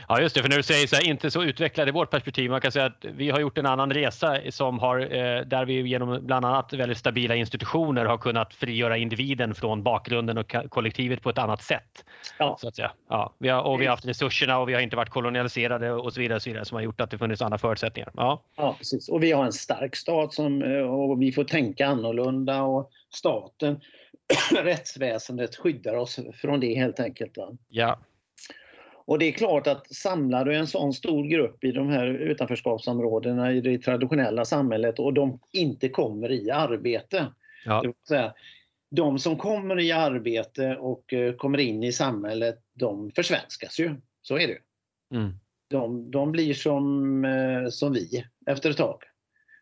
Ja just det, för när du säger så här, inte så utvecklade i vårt perspektiv, man kan säga att vi har gjort en annan resa som har, eh, där vi genom bland annat väldigt stabila institutioner har kunnat frigöra individen från bakgrunden och kollektivet på ett annat sätt. Ja. Så att säga. Ja, vi har, och vi har haft resurserna och vi har inte varit kolonialiserade och så vidare, och så vidare som har gjort att det funnits andra förutsättningar. Ja. ja, precis. Och vi har en stark stat som, eh, och vi får tänka annorlunda och staten, (clears throat) rättsväsendet skyddar oss från det helt enkelt. Va? Ja. Och det är klart att samlar du en sån stor grupp i de här utanförskapsområdena i det traditionella samhället och de inte kommer i arbete. Ja. Säga, de som kommer i arbete och eh, kommer in i samhället, de försvenskas ju. Så är det. Mm. De, de blir som, eh, som vi efter ett tag.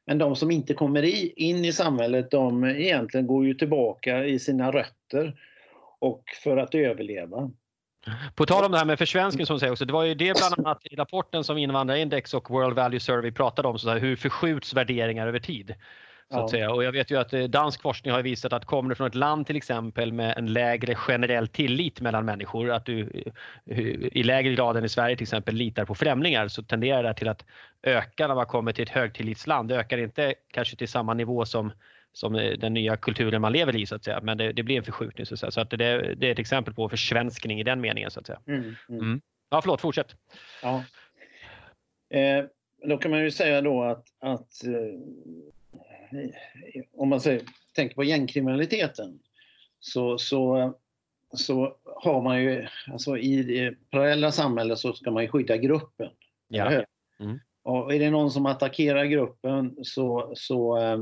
Men de som inte kommer i, in i samhället, de egentligen går ju tillbaka i sina rötter och för att överleva. På tal om det här med försvenskning som säger också, det var ju det bland annat i rapporten som Invandrarindex och World Value Survey pratade om, så här, hur förskjuts värderingar över tid? Så att säga. Och jag vet ju att eh, dansk forskning har visat att kommer du från ett land till exempel med en lägre generell tillit mellan människor, att du eh, i lägre grad än i Sverige till exempel litar på främlingar så tenderar det till att öka när man kommer till ett högtillitsland. Det ökar inte kanske till samma nivå som som eh, den nya kulturen man lever i så att säga. Men det, det blir en förskjutning så att säga. Så att det, det är ett exempel på försvenskning i den meningen så att säga. Mm, mm. Mm. Ja, förlåt, fortsätt. Ja. Eh, då kan man ju säga då att, att eh, om man säger, tänker på gängkriminaliteten så, så, så har man ju, alltså i det parallella samhället så ska man ju skydda gruppen. Ja. Mm. Och är det någon som attackerar gruppen så, så eh, Eh,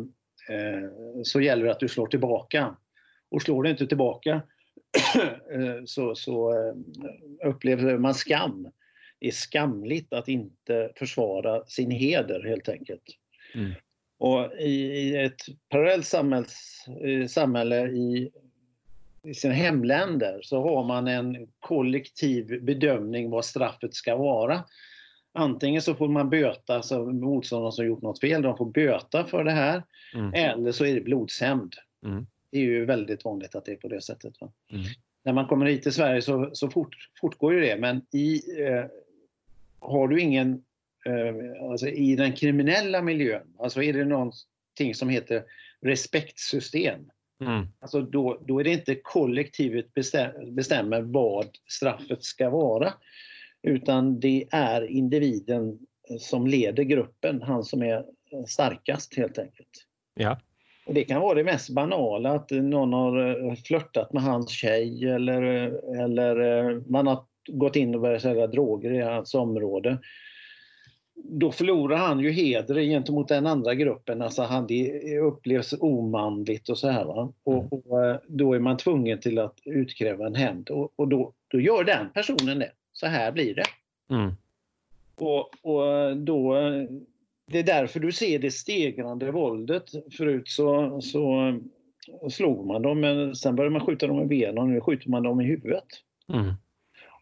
så gäller det att du slår tillbaka. Och slår du inte tillbaka (clears throat) eh, så, så eh, upplever man skam. Det är skamligt att inte försvara sin heder helt enkelt. Mm. Och i, i, ett parallellt samhälls, samhälle i, i sina hemländer så har man en kollektiv bedömning vad straffet ska vara. Antingen så får man böta, alltså motståndare som gjort något fel, de får böta för det här. Mm. Eller så är det blodshämnd. Mm. Det är ju väldigt vanligt att det är på det sättet. Mm. När man kommer hit till Sverige så, så fort, fortgår ju det, men i, eh, har du ingen, eh, alltså i den kriminella miljön, alltså är det någonting som heter respektsystem. Mm. Alltså då, då är det inte kollektivet bestäm, bestämmer vad straffet ska vara. Utan det är individen som leder gruppen, han som är starkast helt enkelt. Ja. Och det kan vara det mest banala, att någon har eh, flörtat med hans tjej eller, eller eh, man har gått in och börjat sälja droger i hans område. Då förlorar han ju heder gentemot den andra gruppen, alltså han, det upplevs omanligt och så här. Va? Och, mm. och, eh, då är man tvungen till att utkräva en hämnd och, och då, då gör den personen det så här blir det. Mm. Och, och då, det är därför du ser det stegrande våldet. Förut så, så slog man dem, men sen började man skjuta dem i benen och nu skjuter man dem i huvudet. Mm.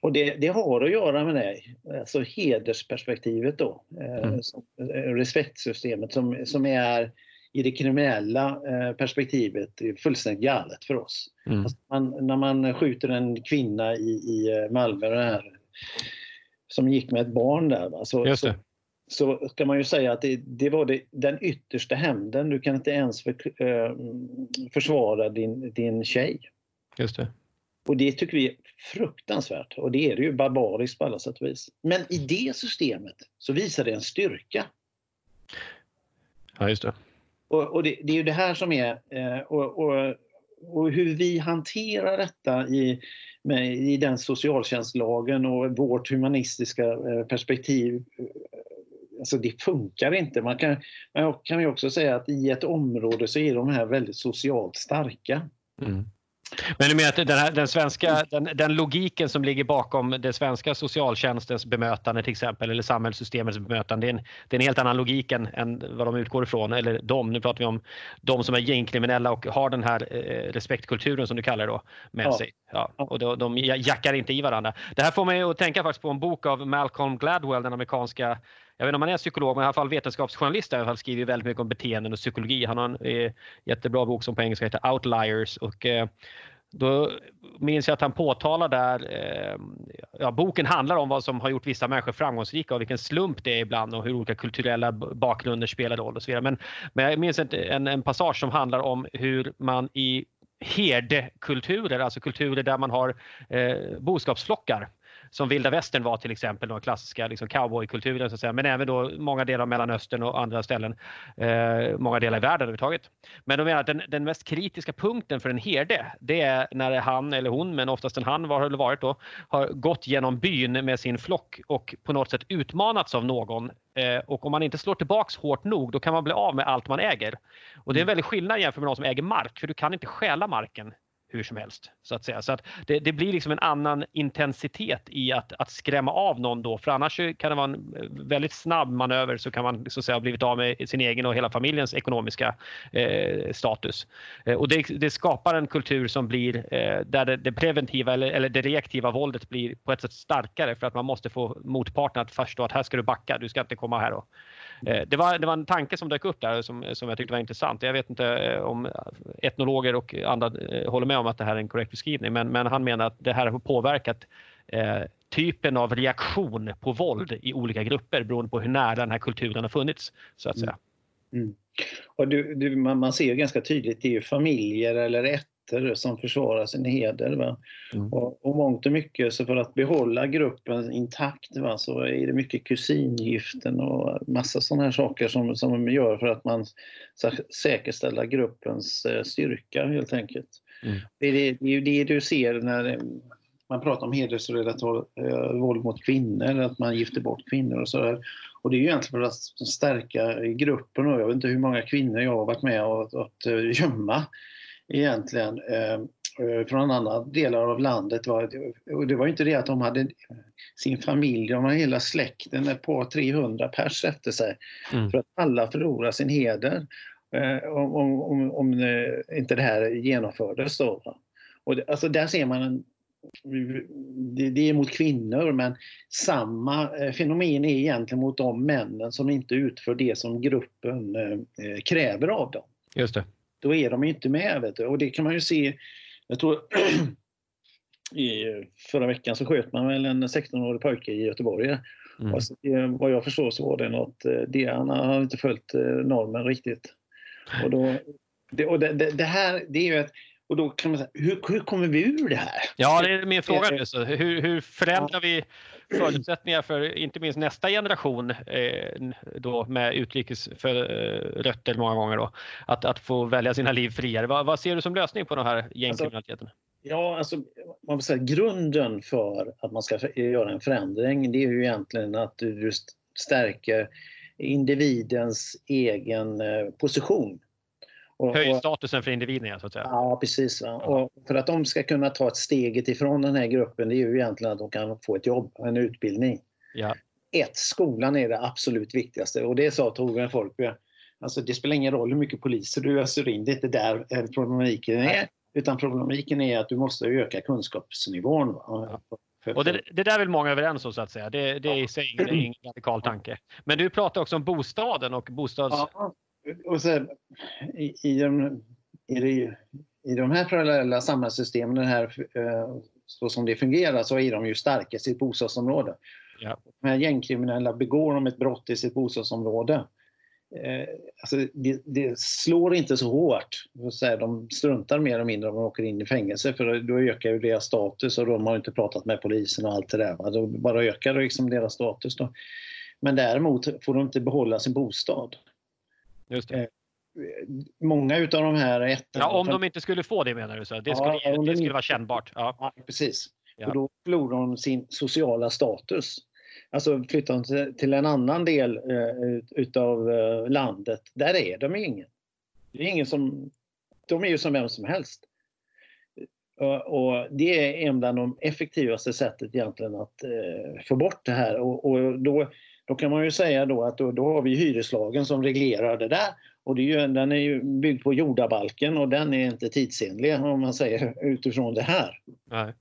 Och det, det, har att göra med det, alltså hedersperspektivet då, eh, mm. eh, respektsystemet som, som är i det kriminella eh, perspektivet är fullständigt galet för oss. Mm. Alltså man, när man skjuter en kvinna i, i Malmö, det här som gick med ett barn där. Va? Så, så, så, kan man ju säga att det, det var det, den yttersta hämnden. Du kan inte ens för, äh, försvara din, din tjej. Just det. Och det tycker vi är fruktansvärt och det är det ju barbariskt på alla sätt och vis. Men i det systemet så visar det en styrka. Ja, just det. Och, och det, det, är ju det här som är, eh, och, och, och, hur vi hanterar detta i, med, i den socialtjänstlagen och vårt humanistiska eh, perspektiv eh, alltså det funkar inte. Man kan, man kan ju också säga att i ett område så är de här väldigt socialt starka. Mm. Men du menar att den, här, den svenska, den, den, logiken som ligger bakom det svenska socialtjänstens bemötande till exempel eller samhällssystemets bemötande, det är en, det är en helt annan logik än, än vad de utgår ifrån. Eller de, nu pratar vi om de som är gängkriminella och har den här eh, respektkulturen som du kallar det då med ja. sig. Ja, och de, de jackar inte i varandra. Det här får mig att tänka faktiskt på en bok av Malcolm Gladwell, den amerikanska jag vet inte om han är psykolog, men i alla fall vetenskapsjournalist. Han skriver väldigt mycket om beteenden och psykologi. Han har en eh, jättebra bok som på engelska heter Outliers. Och, eh, då minns jag att han påtalar där, eh, ja, boken handlar om vad som har gjort vissa människor framgångsrika och vilken slump det är ibland och hur olika kulturella bakgrunder spelar roll och så vidare. Men, men jag minns en, en passage som handlar om hur man i herdekulturer, alltså kulturer där man har eh, boskapsflockar, som vilda västern var till exempel, den klassiska liksom cowboykulturen så att säga, men även då många delar av Mellanöstern och andra ställen, eh, många delar i världen överhuvudtaget. Men de menar att den, den, mest kritiska punkten för en herde, det är när han eller hon, men oftast en han var det varit då, har gått genom byn med sin flock och på något sätt utmanats av någon eh, och om man inte slår tillbaks hårt nog, då kan man bli av med allt man äger. Och det är en väldig skillnad jämfört med någon som äger mark, för du kan inte stjäla marken hur som helst. Så att säga. Så att det, det, blir liksom en annan intensitet i att, att skrämma av någon då. För annars kan det vara en eh, väldigt snabb manöver så kan man så att säga ha blivit av med sin egen och hela familjens ekonomiska eh, status. Eh, och det, det, skapar en kultur som blir eh, där det, det, preventiva eller, eller det reaktiva våldet blir på ett sätt starkare för att man måste få motparten att förstå att här ska du backa, du ska inte komma här och Eh, det var, det var en tanke som dök upp där som, som jag tyckte var intressant. Jag vet inte eh, om etnologer och andra eh, håller med om att det här är en korrekt beskrivning, men, men han menar att det här har påverkat eh, typen av reaktion på våld i olika grupper beroende på hur nära den här kulturen har funnits. så att säga. Mm. mm. Och du, du, man, man ser ganska tydligt, det är ju familjer eller ett krafter som försvarar sin heder. Va? Mm. Och, och mångt och mycket, så för att behålla gruppen intakt va, så är det mycket kusingiften och massa sådana här saker som, som de gör för att man ska säkerställa gruppens eh, styrka helt enkelt. Mm. Det, är det, det är ju det du ser när man pratar om hedersrelaterat eh, våld mot kvinnor, att man gifter bort kvinnor och sådär. Och det är ju egentligen för att stärka gruppen och jag vet inte hur många kvinnor jag har varit med att, att eh, gömma egentligen eh, eh, från andra delar av landet. Och det var inte det att de hade sin familj, de hade hela släkten, ett par 300 pers efter sig. Mm. För att alla förlorar sin heder eh, om, om, om inte det här genomfördes. Då. Och det, alltså där ser man en det är mot kvinnor men samma fenomen är egentligen mot de männen som inte utför det som gruppen kräver av dem. Just det då är de inte med. Vet du. Och det kan man ju se, jag tror (clears throat) i förra veckan så sköt man väl en 16-årig pojke i Göteborg. Mm. Och så, vad jag förstår så var det något, eh, det, han har inte följt eh, normen riktigt. Och, då, det, och det, det, det här, det är ju ett och då kan man säga, hur, hur kommer vi ur det här? Ja, det är min fråga. Nu. Hur, hur förändrar vi förutsättningar för inte minst nästa generation eh, då med utrikes för, rötter många gånger då, att, att få välja sina liv friare. Vad, vad ser du som lösning på den här gängkriminaliteten? Alltså, ja, alltså, man vill säga, grunden för att man ska göra en förändring det är ju egentligen att du stärker individens egen eh, position och, Höj statusen för individen så att säga. Ja, precis. Ja. Och för att de ska kunna ta ett steget ifrån den här gruppen, det är ju egentligen att de kan få ett jobb, en utbildning. Ja. Ett, skolan är det absolut viktigaste och det sa Torbjörn Folkby. Alltså det spelar ingen roll hur mycket poliser du öser in, det är inte där eh, problematiken är. Utan problematiken är att du måste öka kunskapsnivån. Ja. Och det, det, där är väl många överens om så att säga. Det, det är i sig ingen, ingen radikal tanke. Men du pratar också om bostaden och bostads... Ja, och så, i, i, de, i, de, I de här parallella samhällssystemen, den här, eh, så som det fungerar, så är de ju starka i sitt bostadsområde. Ja. De här gängkriminella begår de ett brott i sitt bostadsområde. Eh, alltså det, det, slår inte så hårt. Så de struntar mer eller mindre om de åker in i fängelse för då ökar ju deras status och de har inte pratat med polisen och allt det där. Va? Då bara ökar liksom deras status. Då. Men däremot får de inte behålla sin bostad. Just det. Eh, många utav de här ettorna... Ja, om de inte skulle få det menar du? Så. Det skulle, ja, det skulle vara kännbart. Ja, precis. Ja. Och då förlorar de sin sociala status. Alltså flyttar de till, en annan del uh, utav uh, landet, där är de ingen. Det är ingen som... De är ju som vem som helst. Och det är en av de effektivaste sättet egentligen att eh, få bort det här. Och, och, då, då kan man ju säga då att då, då har vi hyreslagen som reglerar det där. Och det är ju, den är ju byggd på jordabalken och den är inte tidsenlig om man säger utifrån det här. Nej.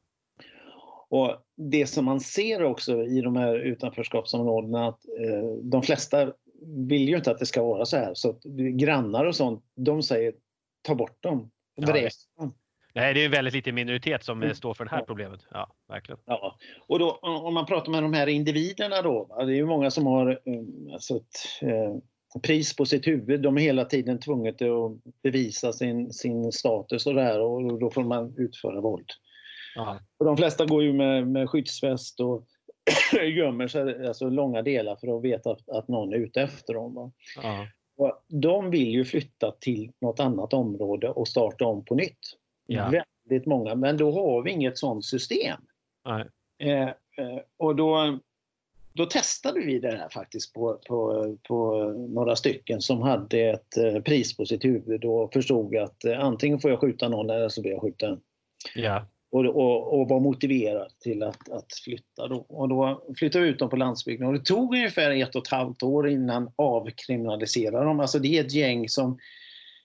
Och Det som man ser också i de här utanförskapsområdena att eh, de flesta vill ju inte att det ska vara så här. Så grannar och sånt, de säger ta bort dem. Vräk dem. Nej, det är en väldigt liten minoritet som mm. står för det här problemet. Ja, verkligen. Ja. Och då, om man pratar med de här individerna då, det är ju många som har eh, alltså ett eh, pris på sitt huvud. De är hela tiden tvungna att bevisa sin, sin status och det här och då får man utföra våld. Och de flesta går ju med, med skyddsväst och (coughs) gömmer sig alltså långa delar för att veta att, att någon är ute efter dem. Och de vill ju flytta till något annat område och starta om på nytt. Ja. Väldigt många, men då har vi inget sådant system. Eh, eh, och då, då testade vi det här faktiskt på, på, på några stycken som hade ett eh, pris på sitt huvud och förstod att eh, antingen får jag skjuta någon eller så blir jag skjuten. Ja. Och, och, och var motiverad till att, att flytta. Då. Och då flyttade vi ut dem på landsbygden och det tog ungefär ett och ett halvt år innan avkriminalisera dem. Alltså det är ett gäng som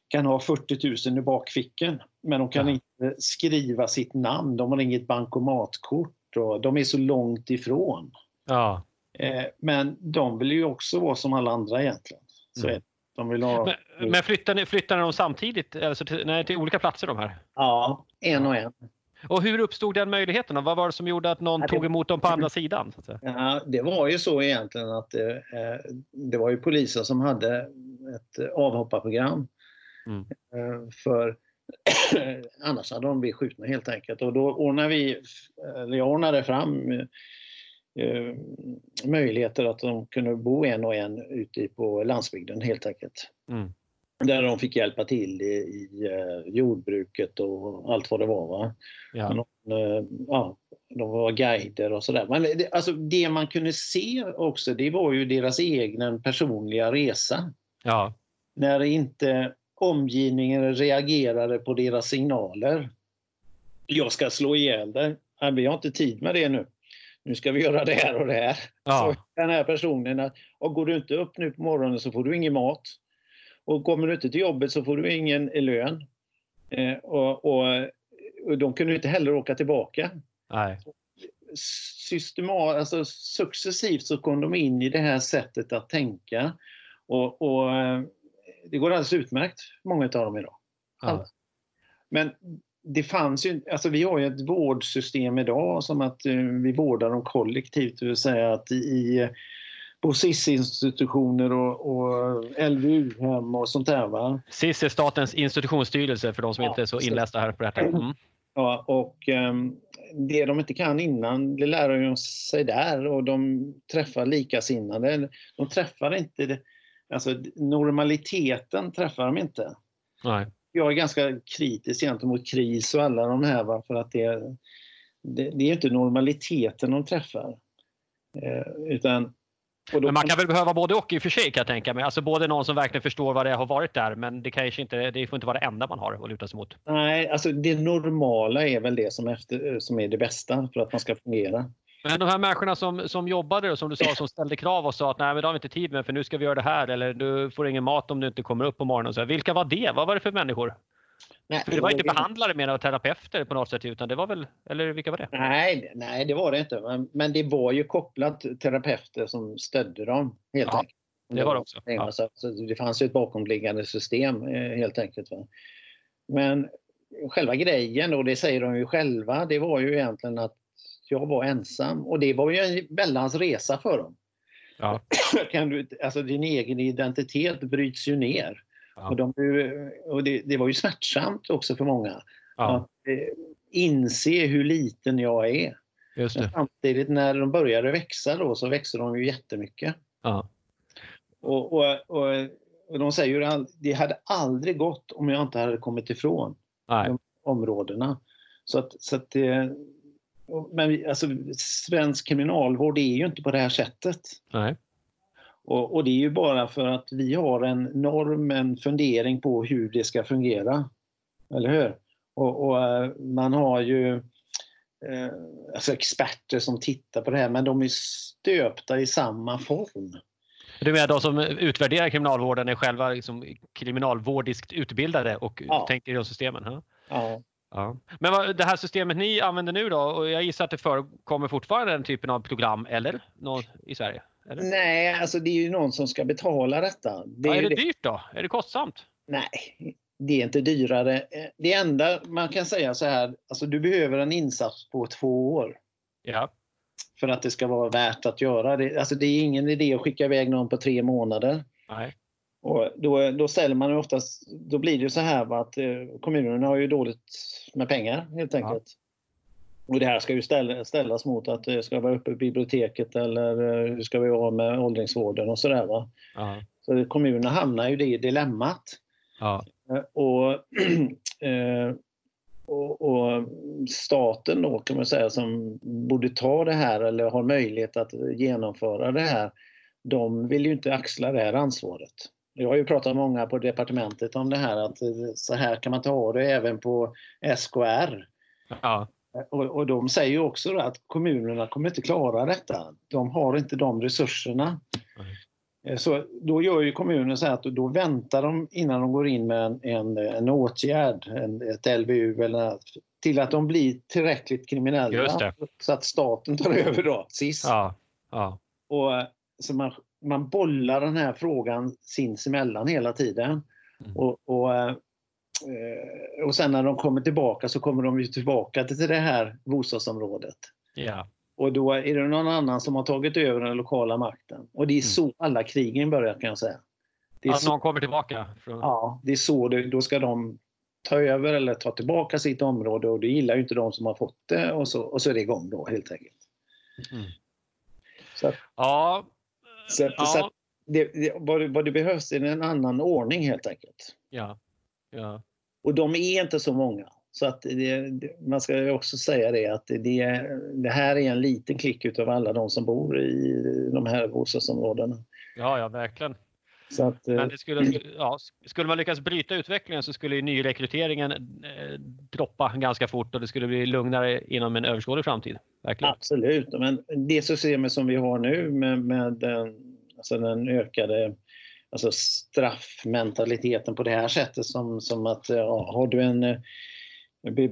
kan ha 40 000 i bakfickan men de kan ja. inte skriva sitt namn, de har inget bankomatkort och de är så långt ifrån. Ja. Eh, men de vill ju också vara som alla andra egentligen. Så mm. de vill ha... Men, men flyttar, ni, flyttar de samtidigt, alltså till, nej, till olika platser de här? Ja, en och en. Och hur uppstod den möjligheten? Vad var det som gjorde att någon ja, det... tog emot dem på andra sidan? Ja, det var ju så egentligen att det, eh, det var ju polisen som hade ett avhopparprogram. Mm. Eh, för (clears throat) annars hade de blivit skjutna helt enkelt. Och då ordnade vi, eller jag ordnade fram eh, möjligheter att de kunde bo en och en ute på landsbygden helt enkelt. Mm. Där de fick hjälpa till i, i uh, jordbruket och allt vad det var. Va? Ja. De, uh, ja, de var guider och sådär. Men det, alltså, det man kunde se också, det var ju deras egen personliga resa. Ja. När inte omgivningen reagerade på deras signaler. Jag ska slå ihjäl dig. Vi har inte tid med det nu nu ska vi göra det här och det här. Ja. Så den här personen, att, och går du inte upp nu på morgonen så får du ingen mat. Och kommer du inte till jobbet så får du ingen lön. Eh, och, och, och, de kunde inte heller åka tillbaka. Nej. Systemat, alltså successivt så kom de in i det här sättet att tänka. Och, och det går alldeles utmärkt, många av dem idag. Ja. Men det fanns ju, alltså vi har ju ett vårdsystem idag som att uh, vi vårdar dem kollektivt, det vill säga att i på SIS-institutioner och, och LVU-hem och sånt där. Va? SIS är Statens institutionsstyrelse för de som ja, inte är så inlästa här på detta. Mm. (clears throat) Ja, och um, det de inte kan innan, det lär de sig där och de träffar likasinnade. De träffar inte, det, alltså normaliteten träffar de inte. Nej jag är ganska kritisk gentemot KRIS och alla de här va, för att det, det, det är inte normaliteten de träffar. Eh, utan, men man kan väl behöva både och i och för sig kan jag tänka mig. Alltså både någon som verkligen förstår vad det har varit där men det, kanske inte, det får inte vara det enda man har att luta sig mot. Nej, alltså det normala är väl det som, efter, som är det bästa för att man ska fungera. Men de här människorna som, som jobbade och som du sa som ställde krav och sa att nej men det har vi inte tid med för nu ska vi göra det här eller du får ingen mat om du inte kommer upp på morgonen. Så här, vilka var det? Vad var det för människor? Nej, för det var inte behandlare mer än terapeuter på något sätt utan det var väl, eller vilka var det? Nej, nej det var det inte. Men, men det var ju kopplat terapeuter som stödde dem helt ja, enkelt. Det var det också. Ja. Så, så det fanns ju ett bakomliggande system eh, helt enkelt. Va? Men själva grejen, och det säger de ju själva, det var ju egentligen att jag var ensam och det var ju en väldans resa för dem. Ja. (clears throat) kan du, alltså din egen identitet bryts ju ner. Ja. Och, de, och det, det, var ju smärtsamt också för många. Ja. Att eh, inse hur liten jag är. Just det. Samtidigt när de började växa då så växte de ju jättemycket. Ja. Och, och, och, och de säger att det hade aldrig gått om jag inte hade kommit ifrån Nej. de områdena. Så att, så att det, men alltså, svensk kriminalvård är ju inte på det här sättet. Nej. Och, och, det är ju bara för att vi har en norm, en fundering på hur det ska fungera. Eller hur? Och, och man har ju alltså experter som tittar på det här men de är stöpta i samma form. Du menar de som utvärderar kriminalvården är själva liksom kriminalvårdiskt utbildade och ja. tänker i de systemen? Ja. ja. Ja. Men vad, det här systemet ni använder nu då, och jag gissar att det förekommer fortfarande den typen av program, eller? Nå I Sverige? Eller? Nej, alltså det är ju någon som ska betala detta. Det ja, är, är det dyrt då? Är det kostsamt? Nej, det är inte dyrare. Det enda man kan säga så här, alltså du behöver en insats på två år. Ja. För att det ska vara värt att göra det. Alltså det är ingen idé att skicka iväg någon på tre månader. Nej. Och då, då ställer man oftast, då blir det ju så här att eh, kommunerna har ju dåligt med pengar helt enkelt. Ja. Och det här ska ju ställas mot att det ska vara uppe i biblioteket eller eh, hur ska vi vara med åldringsvården och sådär. Va? Ja. Så kommunerna hamnar ju i dilemmat. Ja. Eh, och, (clears throat) och, och, staten då kan man säga som borde ta det här eller har möjlighet att genomföra det här, de vill ju inte axla det här ansvaret. Jag har ju pratat med många på departementet om det här att så här kan man inte ha det även på SKR. Ja. Och, och de säger ju också att kommunerna kommer inte klara detta. De har inte de resurserna. Mm. Så då gör ju kommunen så att då väntar de innan de går in med en, en, en åtgärd, en, ett LVU eller till att de blir tillräckligt kriminella så att staten tar (laughs) över då sist. Ja. Ja. Och, så man man bollar den här frågan sinsemellan hela tiden. Mm. Och, och, eh, och sen när de kommer tillbaka så kommer de ju tillbaka till det här bostadsområdet. Ja. Och då är det någon annan som har tagit över den lokala makten. Och det är mm. så alla krigen börjar kan jag säga. Det är att så, någon kommer tillbaka? Från... Ja, det är så det, då ska de ta över eller ta tillbaka sitt område och det gillar ju inte de som har fått det och så, och så är det igång då helt enkelt. Mm. Så ja, så, ja. så det, det, vad, det, vad det behövs är en annan ordning helt enkelt. Ja. ja. Och de är inte så många. Så att det, man ska också säga det att det, det här är en liten klick utav alla de som bor i de här bostadsområdena. Ja, ja verkligen. Så att, Men det skulle, ja, skulle man lyckas bryta utvecklingen så skulle nyrekryteringen eh, droppa ganska fort och det skulle bli lugnare inom en överskådlig framtid. Verkligen. Absolut, men det systemet som vi har nu med, med den, alltså den ökade alltså straffmentaliteten på det här sättet som, som att ja, har du en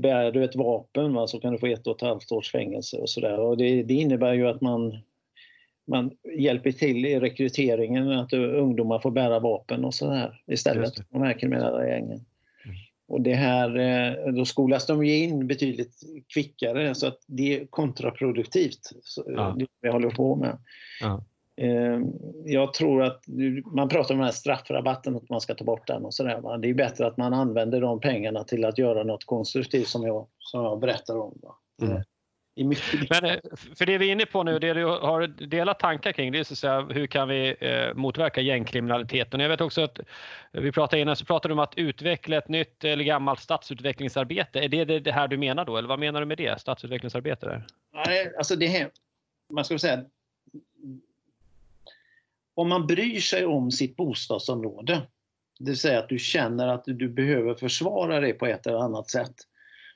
bär du ett vapen va, så kan du få ett och ett halvt års fängelse och sådär. Det, det innebär ju att man man hjälper till i rekryteringen, att ungdomar får bära vapen och sådär istället för de här kriminella gängen. Mm. Och det här, eh, då skolas de ju in betydligt kvickare så att det är kontraproduktivt, ja. det vi håller på med. Ja. Eh, jag tror att man pratar om den här straffrabatten, att man ska ta bort den och sådär. Det är bättre att man använder de pengarna till att göra något konstruktivt som jag, som jag berättar om. Mm. Men eh, för det vi är inne på nu, det du har delat tankar kring, det är så att säga, hur kan vi eh, motverka gängkriminaliteten? Jag vet också att vi pratade innan så pratade du om att utveckla ett nytt eller gammalt stadsutvecklingsarbete. Är det det här du menar då, eller vad menar du med det? Stadsutvecklingsarbete? Där? Nej, alltså det här, man ska säga om man bryr sig om sitt bostadsområde, det vill säga att du känner att du behöver försvara det på ett eller annat sätt,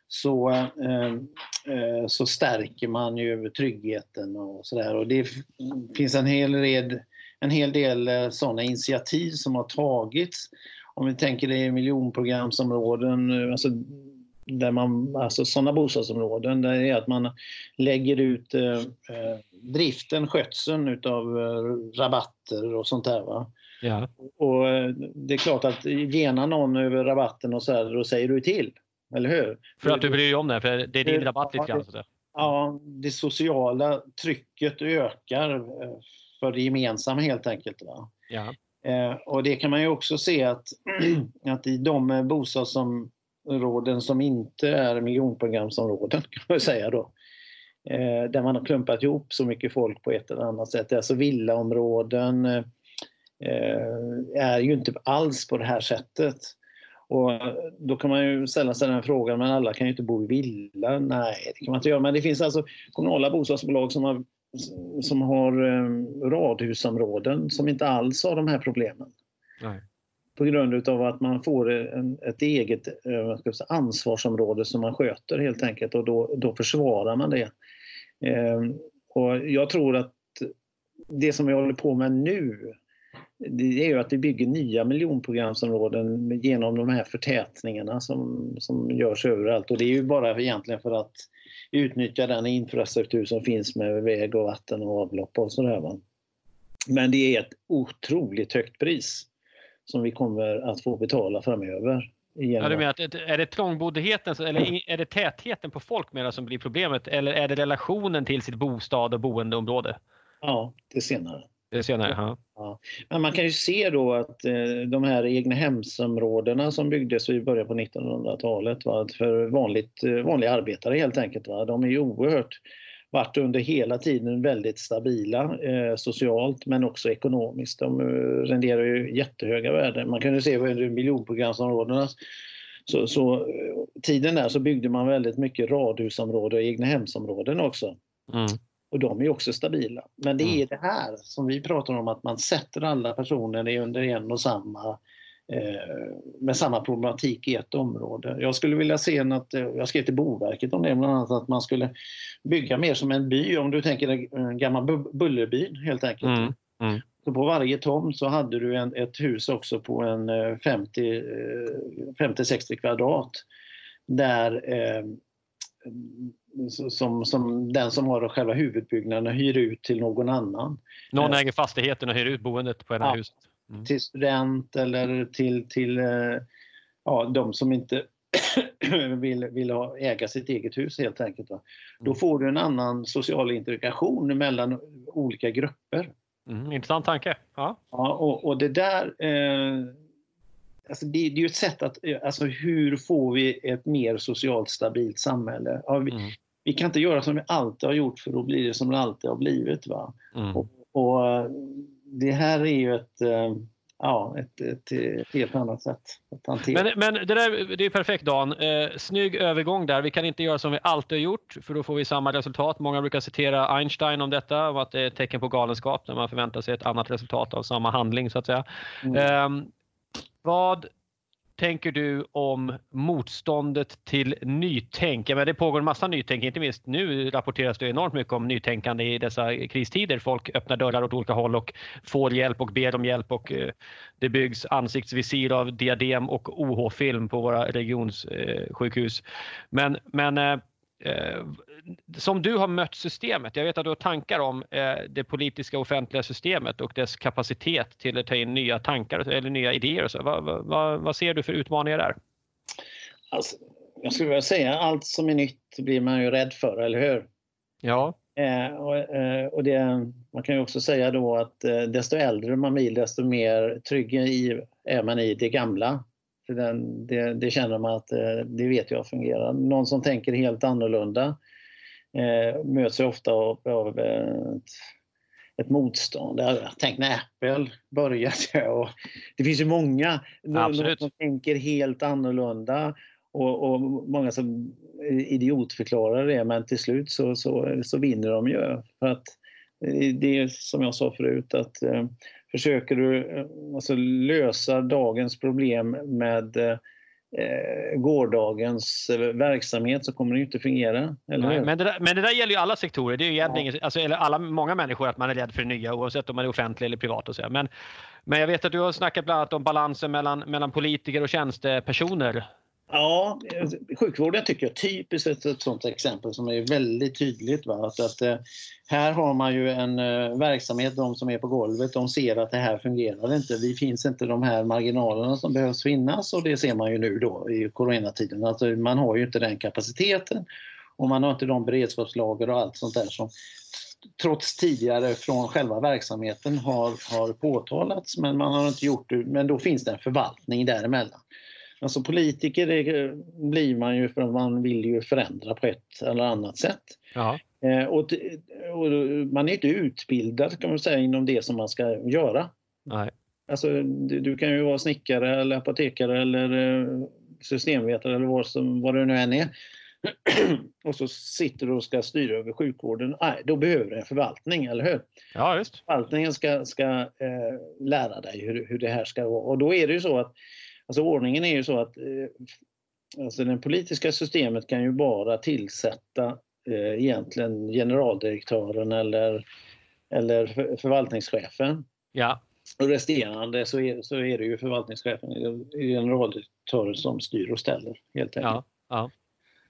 så, eh, eh, så stärker man ju tryggheten och sådär. Och det finns en hel del, en hel del eh, sådana initiativ som har tagits. Om vi tänker det i miljonprogramsområden, alltså där man, alltså sådana bostadsområden, där det är att man lägger ut eh, driften, skötseln utav eh, rabatter och sånt där. Va? Ja. Och det är klart att genar någon över rabatten och så här, då säger du till. Eller hur? För att du bryr dig om det, för det är din rabatt lite grann. Ja, det sociala trycket ökar eh, för det gemensamma helt enkelt. Va? Ja. Eh, och det kan man ju också se att, (clears throat) att i de bostadsområden som inte är miljonprogramsområden, (laughs) kan man säga då, eh, där man har klumpat ihop så mycket folk på ett eller annat sätt, alltså villaområden, är ju inte alls på det här sättet. Och då kan man ju ställa sig den frågan, men alla kan ju inte bo i villa. Nej, det kan man inte göra. Men det finns alltså kommunala bostadsbolag som har, som har eh, radhusområden som inte alls har de här problemen. Nej. på grund av att man får en, ett eget eh, säga, ansvarsområde som man sköter helt enkelt och då, då försvarar man det. Eh, och jag tror att det som vi håller på med nu det är ju att vi bygger nya miljonprogramsområden genom de här förtätningarna som, som görs överallt och det är ju bara egentligen för att utnyttja den infrastruktur som finns med väg och vatten och avlopp och sådär. Men det är ett otroligt högt pris som vi kommer att få betala framöver. Ja, du menar att, är det trångboddheten eller är det tätheten på folk mera som blir problemet eller är det relationen till sitt bostad och boendeområde? Ja, det senare. Senare, ja. ja. Men man kan ju se då att eh, de här egna hemsområdena som byggdes i början på 1900-talet för vanligt, eh, vanliga arbetare helt enkelt, va? de är ju oerhört varit under hela tiden väldigt stabila eh, socialt men också ekonomiskt. De eh, renderar ju jättehöga värden. Man kan ju se under miljonprogramsområdena så, så tiden där så byggde man väldigt mycket radhusområden och egnahemsområden också. Mm. Och de är också stabila. Men det är mm. det här som vi pratar om att man sätter alla personer under en och samma Eh, med samma problematik i ett område. Jag skulle vilja se något, eh, jag skrev till Boverket om det bland annat, att man skulle bygga mer som en by, om du tänker en gammal Bullerbyn helt enkelt. Mm. Mm. Så på varje tomt så hade du en, ett hus också på en 50-60 eh, kvadrat. Där eh, som, som den som har själva huvudbyggnaden hyr ut till någon annan. Någon äger fastigheten och hyr ut boendet på det här ja. huset? mm. till student eller till, till eh, ja, de som inte (clears throat) vill, vill ha, äga sitt eget hus helt enkelt. Va? Då mm. får du en annan social integration mellan olika grupper. Mm, intressant tanke. Ja. ja och, och det där eh, alltså det, det, är ju ett sätt att, alltså hur får vi ett mer socialt stabilt samhälle? Ja, vi, mm. Vi, kan inte göra som vi alltid har gjort för då blir det som det alltid har blivit. Va? Mm. Och, och, det här är ju ett, eh, ja, ett, ett, ett helt annat sätt att hantera. Men, men det, där, det är perfekt Dan. Eh, snygg övergång där. Vi kan inte göra som vi alltid har gjort för då får vi samma resultat. Många brukar citera Einstein om detta, om att det är ett tecken på galenskap när man förväntar sig ett annat resultat av samma handling så att säga. Mm. Eh, vad tänker du om motståndet till nytänk? Ja, det pågår en massa nytänk, inte minst nu rapporteras det enormt mycket om nytänkande i dessa kristider. Folk öppnar dörrar åt olika håll och får hjälp och ber om hjälp och eh, det byggs ansiktsvisir av diadem och OH-film på våra regionssjukhus. Eh, men, men eh, eh, som du har mött systemet, jag vet att du har tankar om eh, det politiska offentliga systemet och dess kapacitet till att ta in nya tankar eller nya idéer. Och så. Vad, vad, vad ser du för utmaningar där? Alltså, jag skulle vilja säga allt som är nytt blir man ju rädd för, eller hur? Ja. Eh, och, eh, och det, man kan ju också säga då att eh, desto äldre man blir desto mer trygg i, är man i det gamla. För den, det, det, känner man att eh, det vet jag fungerar. Någon som tänker helt annorlunda eh, möts ofta av, av ett, ett motstånd. Tänk när Apple började. Och det finns ju många som tänker helt annorlunda och, och, många som idiotförklarar det men till slut så, så, så vinner de ju. För att det är som jag sa förut att eh, försöker du eh, alltså, lösa dagens problem med eh, eh, gårdagens eh, verksamhet så kommer det inte fungera. Nej, men, det där, men det där gäller ju alla sektorer. Det är ju egentligen, ja. alltså, eller alla, många människor att man är rädd för det nya oavsett om man är offentlig eller privat. Och så. Men, men jag vet att du har snackat bland annat om balansen mellan, mellan politiker och tjänstepersoner. Ja, sjukvården tycker jag är typiskt ett, ett sådant exempel som är väldigt tydligt. Va? Att, att, eh, här har man ju en uh, verksamhet, de som är på golvet, de ser att det här fungerar inte. Det finns inte de här marginalerna som behövs finnas och det ser man ju nu då i coronatiden. Alltså, man har ju inte den kapaciteten och man har inte de beredskapslager och allt sånt där som trots tidigare från själva verksamheten har, har påtalats men man har inte gjort det. Men då finns det en förvaltning däremellan. Alltså politiker det blir man ju för att man vill ju förändra på ett eller annat sätt. Eh, och, och, man är inte utbildad kan man säga inom det som man ska göra. Nej. Alltså, du, du kan ju vara snickare eller apotekare eller eh, systemvetare eller vad, som, vad det nu än är. (clears throat) och så sitter du och ska styra över sjukvården. Nej, då behöver du en förvaltning, eller hur? Ja, just. Förvaltningen ska, ska eh, lära dig hur, hur det här ska vara. Och då är det ju så att, alltså ordningen är ju så att eh, alltså det politiska systemet kan ju bara tillsätta eh, egentligen generaldirektören eller, eller för, förvaltningschefen. Ja. Och resterande så är, så är det ju förvaltningschefen, generaldirektören som styr och ställer helt enkelt. Ja, ja.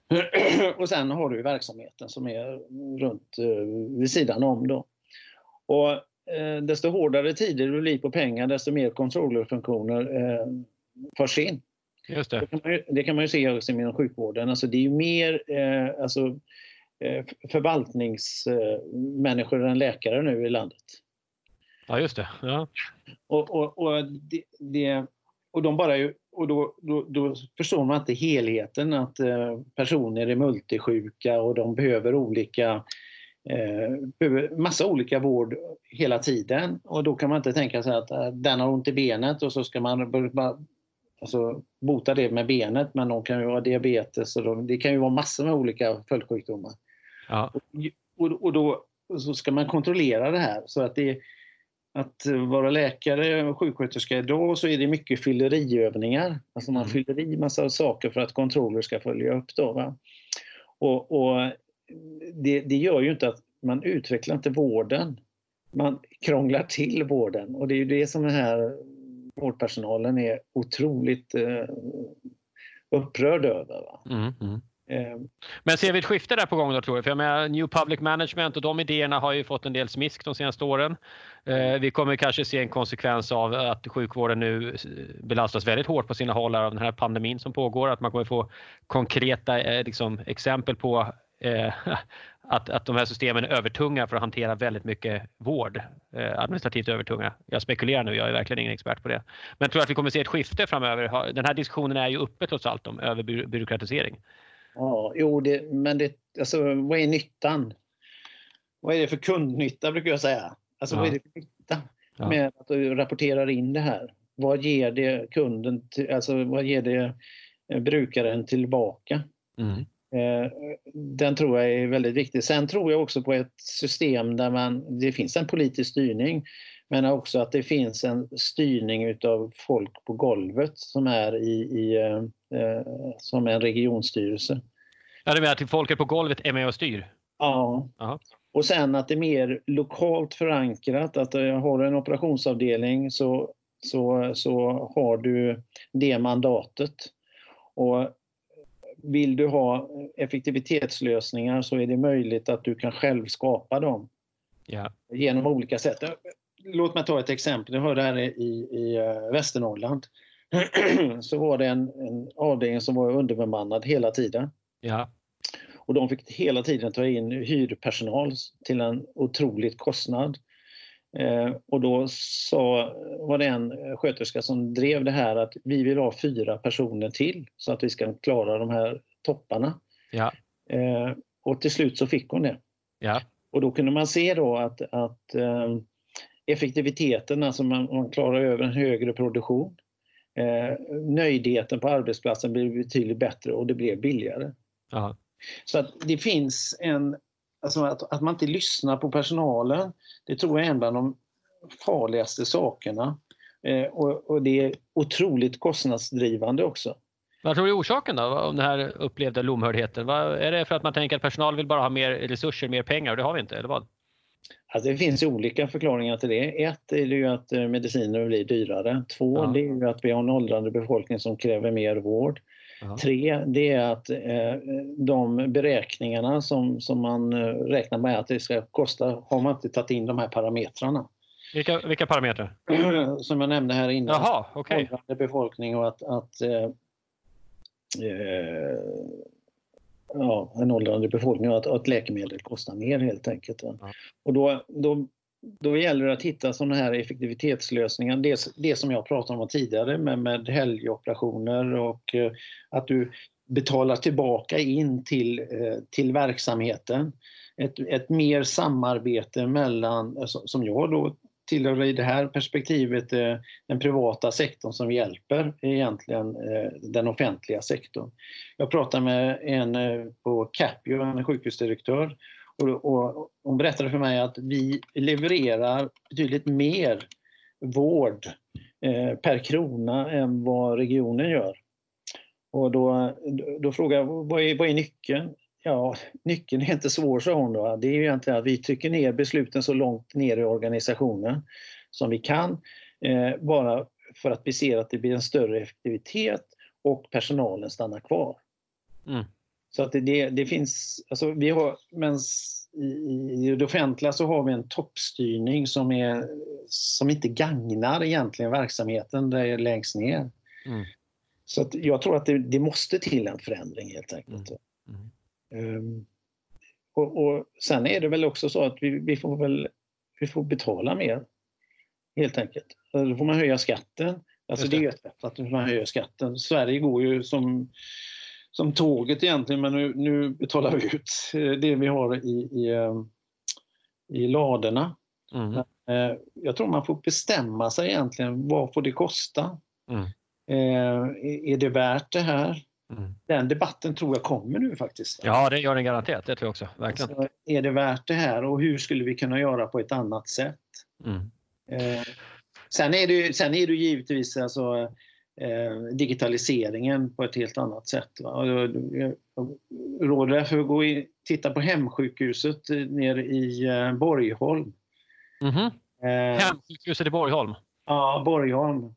(clears throat) och sen har du ju verksamheten som är runt eh, vid sidan om då. Och eh, desto hårdare tider det blir på pengar, desto mer controllerfunktioner eh, förs in. Just det. Det kan man ju, det kan man ju se också inom sjukvården. Alltså det är ju mer eh, alltså, eh, förvaltningsmänniskor än läkare nu i landet. Ja, just det. Ja. Och, och, och, det, det, och de bara ju, och då, då, då, förstår man inte helheten att eh, personer är multisjuka och de behöver olika eh, massa olika vård hela tiden och då kan man inte tänka sig att eh, den har ont i benet och så ska man alltså, bota det med benet men de kan ju ha diabetes och de, det kan ju vara massor med olika följdsjukdomar. Ja. Och, och då så ska man kontrollera det här så att det att vara läkare och sjuksköterska idag så är det mycket fylleriövningar. Alltså man Mm. fyller i massa saker för att kontroller ska följa upp. Då, va? Och, och det, det gör ju inte att man utvecklar inte vården. Man krånglar till vården och det är ju det som den här vårdpersonalen är otroligt eh, upprörd över. Mm, mm. Eh, Men ser vi ett skifte där på gång då tror du? För jag menar, New Public Management och de idéerna har ju fått en del smisk de senaste åren. Eh, vi kommer kanske se en konsekvens av att sjukvården nu belastas väldigt hårt på sina håll av den här pandemin som pågår. Att man kommer få konkreta eh, liksom, exempel på eh, (laughs) att, att de här systemen är övertunga för att hantera väldigt mycket vård. Eh, administrativt övertunga. Jag spekulerar nu, jag är verkligen ingen expert på det. Men jag tror att vi kommer se ett skifte framöver. Den här diskussionen är ju uppe trots allt om överbyråkratisering. Ja, jo, det, men det, alltså, vad är nyttan? Vad är det för kundnytta brukar jag säga? Alltså vad Ja. är det för nytta Ja. med att du rapporterar in det här? Vad ger det kunden, till, alltså vad ger det brukaren tillbaka? Mm. Eh, Den tror jag är väldigt viktig. Sen tror jag också på ett system där man, det finns en politisk styrning men också att det finns en styrning utav folk på golvet som är i, i eh, eh, som en regionstyrelse. Ja, du menar att folket på golvet är med och styr? Ja. Ja. Och sen att det är mer lokalt förankrat, att jag har en operationsavdelning så, så, så har du det mandatet. Och vill du ha effektivitetslösningar så är det möjligt att du kan själv skapa dem Ja. genom olika sätt. Låt mig ta ett exempel. Jag hörde här i, i eh, Västernorrland (clears throat) så var det en, en avdelning som var underbemannad hela tiden. Ja. Och de fick hela tiden ta in hyrpersonal till en otroligt kostnad. Eh, och då sa, var det en sköterska som drev det här att vi vill ha fyra personer till så att vi ska klara de här topparna. Ja. Eh, och till slut så fick hon det. Ja. Och då kunde man se då att, att eh, effektiviteten, alltså man, man klarar över en högre produktion. Eh, nöjdheten på arbetsplatsen blir betydligt bättre och det blev billigare. Ja. Så att det finns en, alltså att, att man inte lyssnar på personalen, det tror jag är en bland de farligaste sakerna. Eh, och, och det är otroligt kostnadsdrivande också. Vad tror du är orsaken då, om den här upplevda lomhördheten? Vad, är det för att man tänker att personal vill bara ha mer resurser, mer pengar och det har vi inte, eller vad? Alltså det finns olika förklaringar till det. Ett är det ju att eh, mediciner blir dyrare. Två, Ja. det är ju att vi har en åldrande befolkning som kräver mer vård. Ja. Tre, det är att eh, de beräkningarna som, som man eh, räknar med att det ska kosta har man inte tagit in de här parametrarna. Vilka, vilka parametrar? (clears throat) som jag nämnde här innan. Jaha, okej. åldrande befolkning och att, att eh, eh, ja, en åldrande befolkning och att, att läkemedel kostar mer helt enkelt. Ja. Och då, då, då gäller det att hitta sådana här effektivitetslösningar. Det, det som jag pratade om tidigare med, med helgoperationer och eh, att du betalar tillbaka in till, eh, till verksamheten. Ett, ett mer samarbete mellan, eh, som jag då tillhör i det här perspektivet den privata sektorn som hjälper egentligen den offentliga sektorn. Jag pratade med en på Capio, en sjukhusdirektör, och hon berättade för mig att vi levererar betydligt mer vård eh, per krona än vad regionen gör. Och då, då frågade jag, vad är, vad är nyckeln? Ja, nyckeln är inte svår, sa hon. Då. Det är ju egentligen att vi trycker ner besluten så långt ner i organisationen som vi kan. Eh, bara för att vi ser att det blir en större effektivitet och personalen stannar kvar. Mm. Så att det, det, finns, alltså vi har, men i, det offentliga så har vi en toppstyrning som, är, som inte gagnar egentligen verksamheten där längst ner. Mm. Så att jag tror att det, det, måste till en förändring helt enkelt. Mm. Mm. Um, och, och, sen är det väl också så att vi, vi, får väl vi får betala mer. Helt enkelt. Då får man höja skatten. Alltså det. det är ett sätt att man höjer skatten. Sverige går ju som, som tåget egentligen men nu, nu betalar vi ut det vi har i, i, ehm, i ladorna. Mm. Eh, jag tror man får bestämma sig egentligen, vad får det kosta? Mm. Eh, är det värt det här? Mm. Den debatten tror jag kommer nu faktiskt. Ja, det gör den garanterat. Det tror jag också. Verkligen. Alltså, är det värt det här och hur skulle vi kunna göra på ett annat sätt? Mm. Eh, sen, är det, sen är det givetvis alltså, eh, digitaliseringen på ett helt annat sätt. Va? Jag, jag råder därför att gå och titta på hemsjukhuset nere i eh, Borgholm. Mm -hmm. Hemsjukhuset i Borgholm? Ja, Borgholm,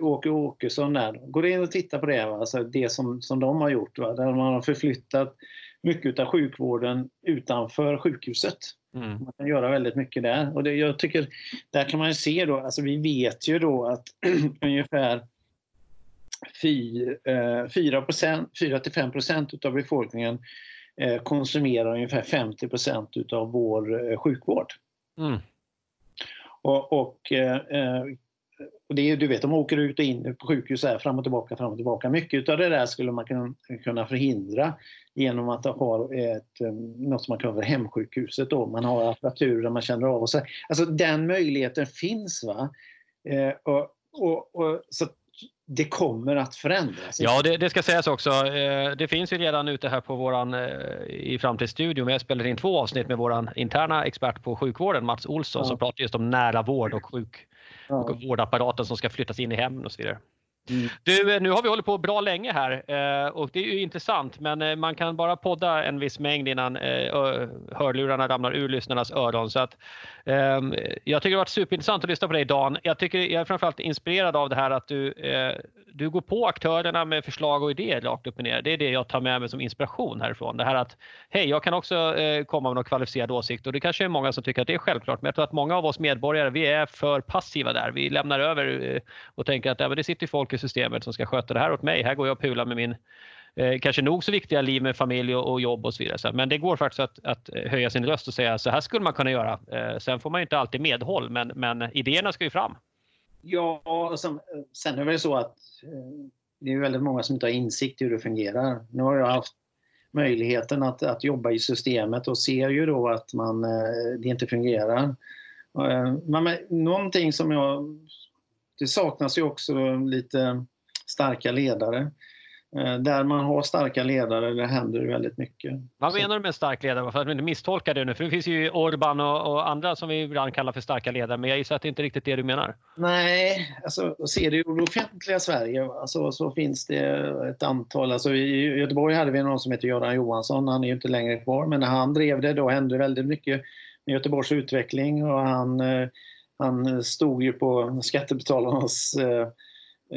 Åke Åkesson där. Gå in och titta på det, va? Alltså det som, som de har gjort. Va? Där man har förflyttat mycket av sjukvården utanför sjukhuset. Mm. Man kan göra väldigt mycket där. Och det, jag tycker, där kan man se då, alltså vi vet ju då att (clears throat) ungefär 4-5 procent av befolkningen eh, konsumerar ungefär 50 procent av vår eh, sjukvård. Mm. Och, och eh, och det är, du vet, de åker ut och in på sjukhus här, fram och tillbaka, fram och tillbaka. Mycket av det där skulle man kunna förhindra genom att ha ett, eh, något som man kallar för hemsjukhuset. Då. Man har apparatur där man känner av och så. Alltså den möjligheten finns. va. Eh, och, och, och, så det kommer att förändras. Ja, det, det, ska sägas också. Eh, det finns ju redan ute här på våran eh, i Framtidsstudion. Vi har spelat in två avsnitt med våran interna expert på sjukvården, Mats Olsson, ja. som pratar just om nära vård och sjuk, och vårdapparaten som ska flyttas in i hemmen och så vidare. Mm. Du, eh, nu har vi hållit på bra länge här eh, och det är ju intressant men eh, man kan bara podda en viss mängd innan hörlurarna ramlar ur lyssnarnas öron. Så att, ehm, jag tycker det har varit superintressant att lyssna på dig Dan. Jag, tycker, jag är framförallt inspirerad av det här att du du går på aktörerna med förslag och idéer rakt upp och ner. Det är det jag tar med mig som inspiration härifrån. Det här att hej, jag kan också komma med någon kvalificerad åsikt och det kanske är många som tycker att det är självklart. Men jag tror att många av oss medborgare, vi är för passiva där. Vi lämnar över och tänker att ja, det sitter folk i systemet som ska sköta det här åt mig. Här går jag och pular med min eh, kanske nog så viktiga liv med familj och, och jobb och så vidare. Men det går faktiskt att, att, eh, höja sin röst och säga så här skulle man kunna göra. Eh, sen får man inte alltid medhåll, men, men idéerna ska ju fram. Ja, och sen, sen är det så att eh, det är väldigt många som inte har insikt i hur det fungerar. Nu har jag haft möjligheten att, att jobba i systemet och ser ju då att man, eh, det inte fungerar. Eh, men någonting som jag... Det saknas ju också lite starka ledare. Eh, där man har starka ledare, där händer det väldigt mycket. Vad menar du med stark ledare? För att inte misstolka det nu, för det finns ju Orban och, och, andra som vi ibland kallar för starka ledare, men jag gissar att det inte är riktigt det du menar? Nej, alltså ser du det offentliga Sverige alltså, så finns det ett antal, alltså i Göteborg hade vi någon som heter Göran Johansson, han är ju inte längre kvar, men när han drev det då hände väldigt mycket med Göteborgs utveckling och han, eh, han eh, stod ju på skattebetalarnas eh,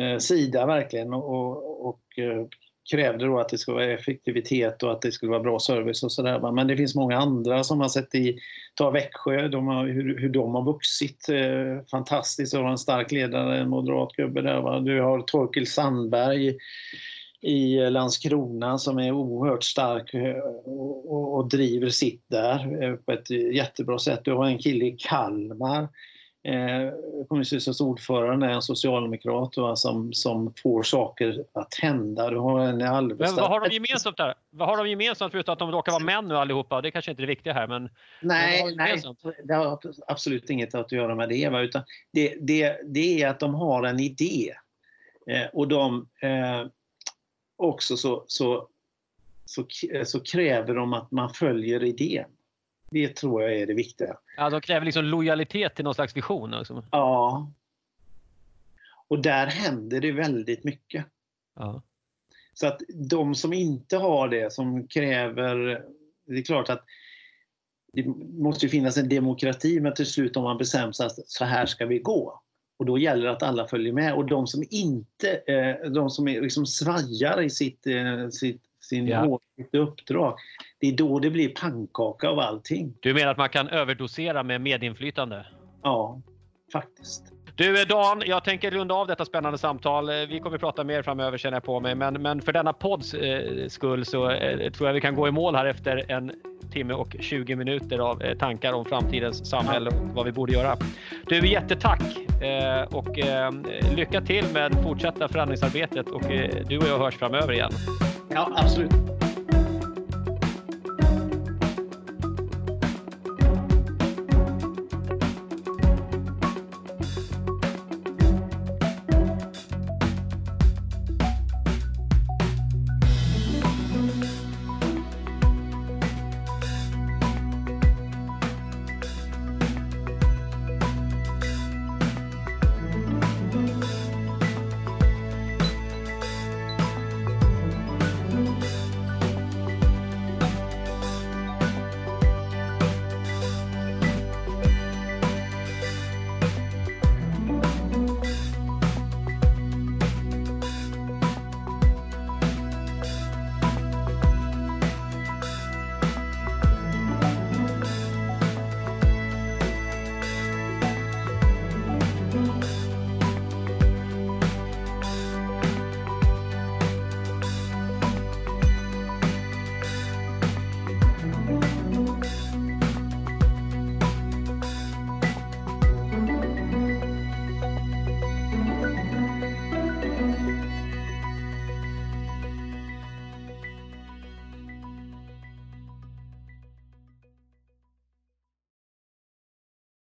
eh sida verkligen och, och eh, krävde då att det skulle vara effektivitet och att det skulle vara bra service och sådär. Men det finns många andra som har sett i, ta Växjö, de har, hur, hur de har vuxit eh, fantastiskt. Du har en stark ledare, en moderat gubbe där. Va? Du har Torkel Sandberg i Landskrona som är oerhört stark och, och, och driver sitt där på ett jättebra sätt. Du har en kille i Kalmar eh, kommunstyrelsens ordförande är en socialdemokrat va, som, som får saker att hända. Du har en i Alvesta. Men vad har de gemensamt där? Vad har de gemensamt förutom att de råkar vara män nu allihopa? Det kanske inte är det viktiga här men... Nej, nej det har absolut inget att göra med det. Va, utan det, det, det är att de har en idé. Eh, och de eh, också så, så, så, så kräver de att man följer idén. Det tror jag är det viktiga. Ja, de kräver liksom lojalitet till någon slags vision? Liksom. Ja. Och där händer det väldigt mycket. Ja. Så att de som inte har det, som kräver... Det är klart att det måste finnas en demokrati, men till slut om man bestämmer sig att så här ska vi gå. Och då gäller det att alla följer med. Och de som inte, eh, de som är liksom svajar i sitt, eh, sitt sin ja. uppdrag. Det är då det blir pannkaka av allting. Du menar att man kan överdosera med medinflytande? Ja, faktiskt. Du eh, Dan, jag tänker runda av detta spännande samtal. Eh, vi kommer att prata mer framöver känner jag på mig, men, men för denna podds eh, skull så eh, tror jag vi kan gå i mål här efter en timme och 20 minuter av eh, tankar om framtidens samhälle och vad vi borde göra. Du, jättetack eh, och lycka till med fortsatta förändringsarbetet och du och jag hörs framöver igen. Ja, absolut.